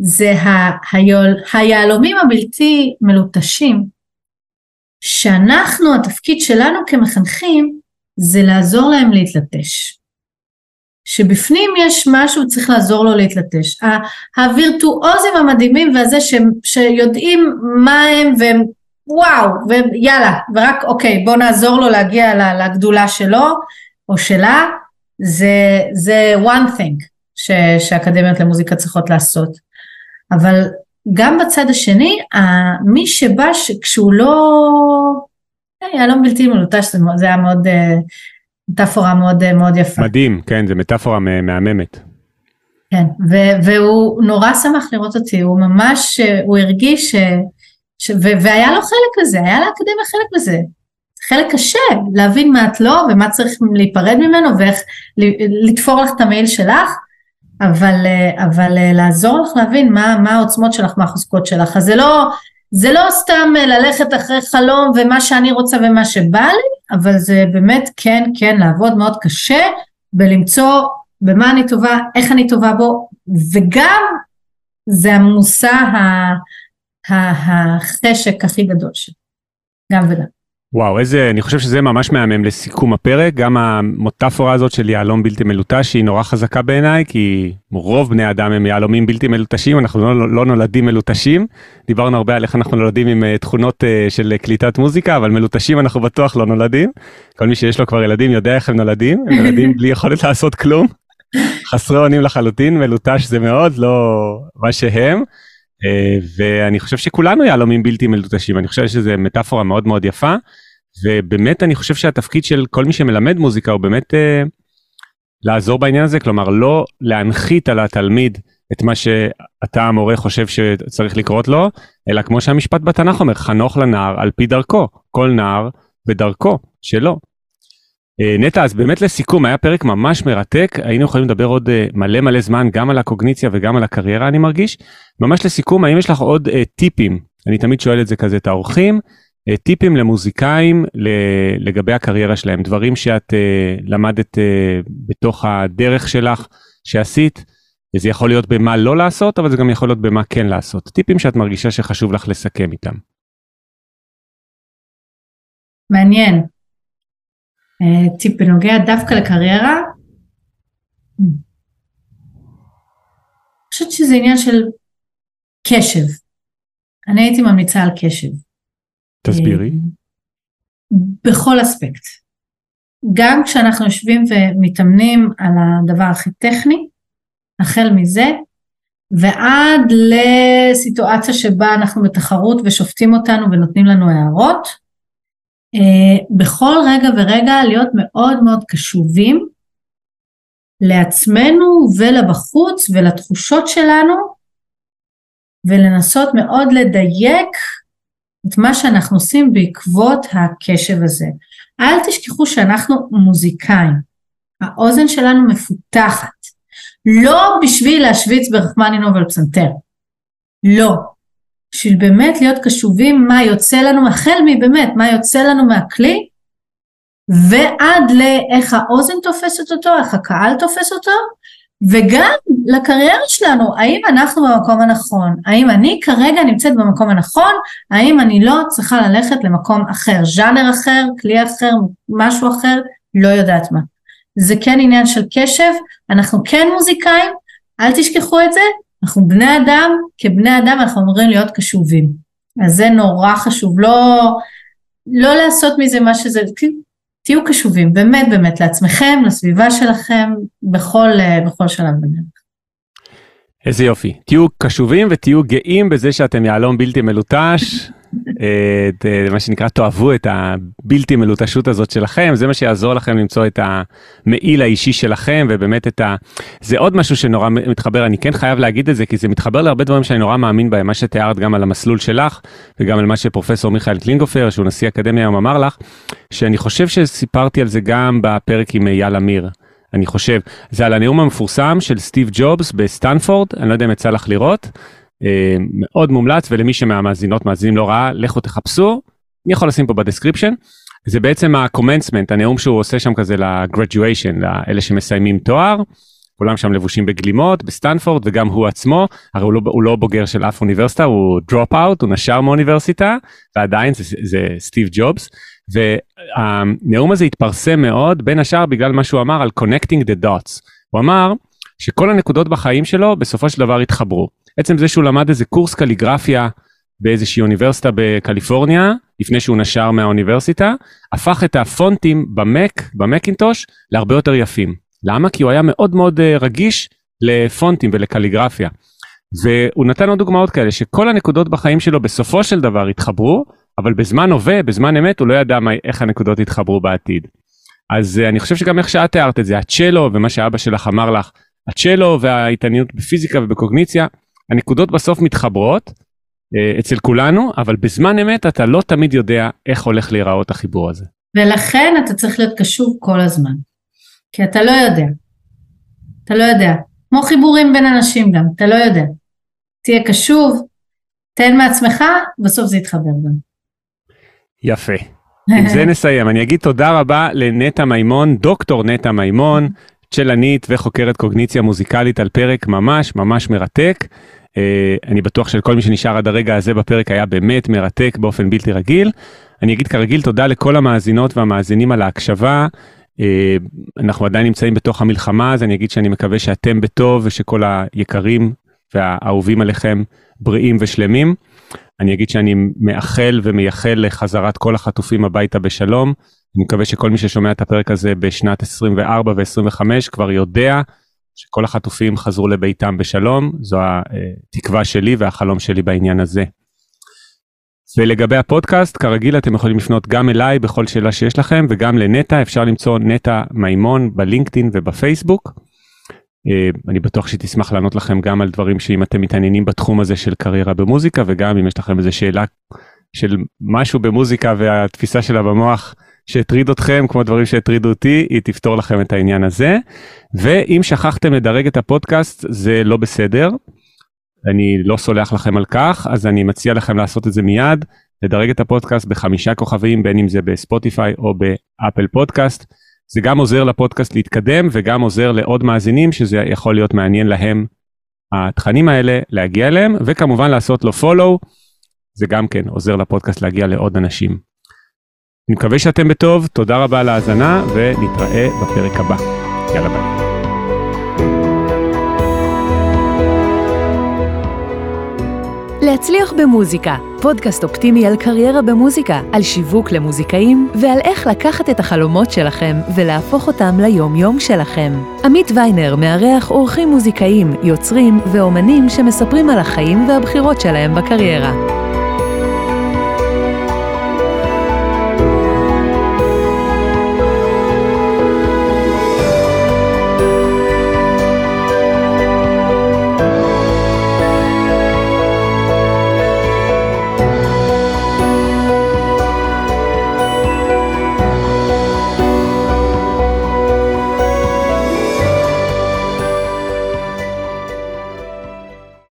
זה ה... היול... היהלומים הבלתי מלוטשים, שאנחנו, התפקיד שלנו כמחנכים, זה לעזור להם להתלטש. שבפנים יש משהו, צריך לעזור לו להתלטש. הווירטואוזים המדהימים והזה ש, שיודעים מה הם והם וואו, ויאללה, ורק אוקיי, בוא נעזור לו להגיע לגדולה שלו או שלה, זה, זה one thing ש, שאקדמיות למוזיקה צריכות לעשות. אבל גם בצד השני, מי שבא כשהוא לא, היה לא בלתי מלוטש, זה היה מאוד... מטאפורה מאוד מאוד יפה. מדהים, כן, זו מטאפורה מהממת. כן, ו- והוא נורא שמח לראות אותי, הוא ממש, הוא הרגיש, ש- ש- ו- והיה לו חלק בזה, היה לאקדמיה חלק בזה. חלק קשה, להבין מה את לא ומה צריך להיפרד ממנו ואיך לתפור לך את המייל שלך, אבל, אבל לעזור לך להבין מה, מה העוצמות שלך, מה החוזקות שלך. אז זה לא, זה לא סתם ללכת אחרי חלום ומה שאני רוצה ומה שבא לי, אבל זה באמת כן, כן, לעבוד מאוד קשה בלמצוא במה אני טובה, איך אני טובה בו, וגם זה המושא החשק הכי גדול שלי, גם וגם. וואו, איזה, אני חושב שזה ממש מהמם לסיכום הפרק, גם המוטפורה הזאת של יהלום בלתי מלוטש היא נורא חזקה בעיניי, כי רוב בני אדם הם יהלומים בלתי מלוטשים, אנחנו לא, לא נולדים מלוטשים. דיברנו הרבה על איך אנחנו נולדים עם uh, תכונות uh, של קליטת מוזיקה, אבל מלוטשים אנחנו בטוח לא נולדים. כל מי שיש לו כבר ילדים יודע איך הם נולדים, הם נולדים בלי יכולת לעשות כלום. חסרי אונים לחלוטין, מלוטש זה מאוד לא מה שהם. Uh, ואני חושב שכולנו יהלומים בלתי מלוטשים, אני חושב שזו מטאפורה מאוד מאוד יפה, ובאמת אני חושב שהתפקיד של כל מי שמלמד מוזיקה הוא באמת uh, לעזור בעניין הזה, כלומר לא להנחית על התלמיד את מה שאתה המורה חושב שצריך לקרות לו, אלא כמו שהמשפט בתנ"ך אומר, חנוך לנער על פי דרכו, כל נער בדרכו שלו. אה, נטע, אז באמת לסיכום, היה פרק ממש מרתק, היינו יכולים לדבר עוד אה, מלא מלא זמן גם על הקוגניציה וגם על הקריירה אני מרגיש. ממש לסיכום, האם יש לך עוד uh, טיפים? אני תמיד שואל את זה כזה את האורחים, טיפים למוזיקאים לגבי הקריירה שלהם, דברים שאת למדת בתוך הדרך שלך שעשית, זה יכול להיות במה לא לעשות, אבל זה גם יכול להיות במה כן לעשות. טיפים שאת מרגישה שחשוב לך לסכם איתם. מעניין. טיפ בנוגע דווקא לקריירה, אני חושבת שזה עניין של קשב. אני הייתי ממליצה על קשב. תסבירי. בכל אספקט. גם כשאנחנו יושבים ומתאמנים על הדבר הכי טכני, החל מזה, ועד לסיטואציה שבה אנחנו בתחרות ושופטים אותנו ונותנים לנו הערות, אה, בכל רגע ורגע להיות מאוד מאוד קשובים לעצמנו ולבחוץ ולתחושות שלנו ולנסות מאוד לדייק את מה שאנחנו עושים בעקבות הקשב הזה. אל תשכחו שאנחנו מוזיקאים, האוזן שלנו מפותחת, לא בשביל להשוויץ ברחמנינוב על פסנתר, לא, בשביל באמת להיות קשובים מה יוצא לנו, החל מבאמת מה יוצא לנו מהכלי, ועד לאיך האוזן תופסת אותו, איך הקהל תופס אותו, וגם לקריירה שלנו, האם אנחנו במקום הנכון, האם אני כרגע נמצאת במקום הנכון, האם אני לא צריכה ללכת למקום אחר, ז'אנר אחר, כלי אחר, משהו אחר, לא יודעת מה. זה כן עניין של קשב, אנחנו כן מוזיקאים, אל תשכחו את זה, אנחנו בני אדם, כבני אדם אנחנו אמורים להיות קשובים. אז זה נורא חשוב, לא, לא לעשות מזה מה שזה, תהיו קשובים, באמת באמת לעצמכם, לסביבה שלכם, בכל, בכל שלב בדרך. איזה יופי. תהיו קשובים ותהיו גאים בזה שאתם יהלום בלתי מלוטש, את מה שנקרא תאהבו את הבלתי מלוטשות הזאת שלכם זה מה שיעזור לכם למצוא את המעיל האישי שלכם ובאמת את ה... זה עוד משהו שנורא מתחבר אני כן חייב להגיד את זה כי זה מתחבר להרבה דברים שאני נורא מאמין בהם מה שתיארת גם על המסלול שלך וגם על מה שפרופסור מיכאל קלינגהופר שהוא נשיא אקדמיה היום אמר לך שאני חושב שסיפרתי על זה גם בפרק עם אייל אמיר. אני חושב זה על הנאום המפורסם של סטיב ג'ובס בסטנפורד אני לא יודע אם יצא לך לראות. אה, מאוד מומלץ ולמי שמהמאזינות מאזינים לא ראה לכו תחפשו. אני יכול לשים פה ב description. זה בעצם ה commencement הנאום שהוא עושה שם כזה ל graduation לאלה שמסיימים תואר. כולם שם לבושים בגלימות בסטנפורד וגם הוא עצמו הרי הוא לא, הוא לא בוגר של אף אוניברסיטה הוא dropout הוא נשר מאוניברסיטה ועדיין זה, זה סטיב ג'ובס. והנאום הזה התפרסם מאוד בין השאר בגלל מה שהוא אמר על connecting the dots. הוא אמר שכל הנקודות בחיים שלו בסופו של דבר התחברו עצם זה שהוא למד איזה קורס קליגרפיה באיזושהי אוניברסיטה בקליפורניה, לפני שהוא נשר מהאוניברסיטה, הפך את הפונטים במק, במקינטוש, להרבה יותר יפים. למה? כי הוא היה מאוד מאוד uh, רגיש לפונטים ולקליגרפיה. והוא נתן עוד דוגמאות כאלה, שכל הנקודות בחיים שלו בסופו של דבר התחברו, אבל בזמן הווה, בזמן אמת, הוא לא ידע מה, איך הנקודות יתחברו בעתיד. אז uh, אני חושב שגם איך שאת תיארת את זה, הצ'לו ומה שאבא שלך אמר לך, הצ'לו וההתעניינות בפיזיקה ובקוגניציה, הנקודות בסוף מתחברות אה, אצל כולנו, אבל בזמן אמת אתה לא תמיד יודע איך הולך להיראות החיבור הזה. ולכן אתה צריך להיות קשוב כל הזמן, כי אתה לא יודע. אתה לא יודע. כמו חיבורים בין אנשים גם, אתה לא יודע. תהיה קשוב, תן מעצמך, בסוף זה יתחבר גם. יפה. עם זה נסיים. אני אגיד תודה רבה לנטע מימון, דוקטור נטע מימון, צ'לנית וחוקרת קוגניציה מוזיקלית על פרק ממש ממש מרתק. אני בטוח שלכל מי שנשאר עד הרגע הזה בפרק היה באמת מרתק באופן בלתי רגיל. אני אגיד כרגיל תודה לכל המאזינות והמאזינים על ההקשבה. אנחנו עדיין נמצאים בתוך המלחמה, אז אני אגיד שאני מקווה שאתם בטוב ושכל היקרים והאהובים עליכם בריאים ושלמים. אני אגיד שאני מאחל ומייחל לחזרת כל החטופים הביתה בשלום. אני מקווה שכל מי ששומע את הפרק הזה בשנת 24 ו-25 כבר יודע שכל החטופים חזרו לביתם בשלום, זו התקווה שלי והחלום שלי בעניין הזה. ולגבי הפודקאסט, כרגיל אתם יכולים לפנות גם אליי בכל שאלה שיש לכם וגם לנטע, אפשר למצוא נטע מימון בלינקדאין ובפייסבוק. אה, אני בטוח שהיא תשמח לענות לכם גם על דברים שאם אתם מתעניינים בתחום הזה של קריירה במוזיקה וגם אם יש לכם איזה שאלה של משהו במוזיקה והתפיסה שלה במוח שהטריד אתכם כמו דברים שהטרידו אותי היא תפתור לכם את העניין הזה ואם שכחתם לדרג את הפודקאסט זה לא בסדר. אני לא סולח לכם על כך אז אני מציע לכם לעשות את זה מיד לדרג את הפודקאסט בחמישה כוכבים בין אם זה בספוטיפיי או באפל פודקאסט. זה גם עוזר לפודקאסט להתקדם וגם עוזר לעוד מאזינים שזה יכול להיות מעניין להם התכנים האלה להגיע אליהם וכמובן לעשות לו follow זה גם כן עוזר לפודקאסט להגיע לעוד אנשים. אני מקווה שאתם בטוב, תודה רבה על ההאזנה ונתראה בפרק הבא. יאללה ביי. להצליח במוזיקה, פודקאסט אופטימי על קריירה במוזיקה, על שיווק למוזיקאים ועל איך לקחת את החלומות שלכם ולהפוך אותם ליום-יום שלכם. עמית ויינר מארח אורחים מוזיקאים, יוצרים ואומנים שמספרים על החיים והבחירות שלהם בקריירה.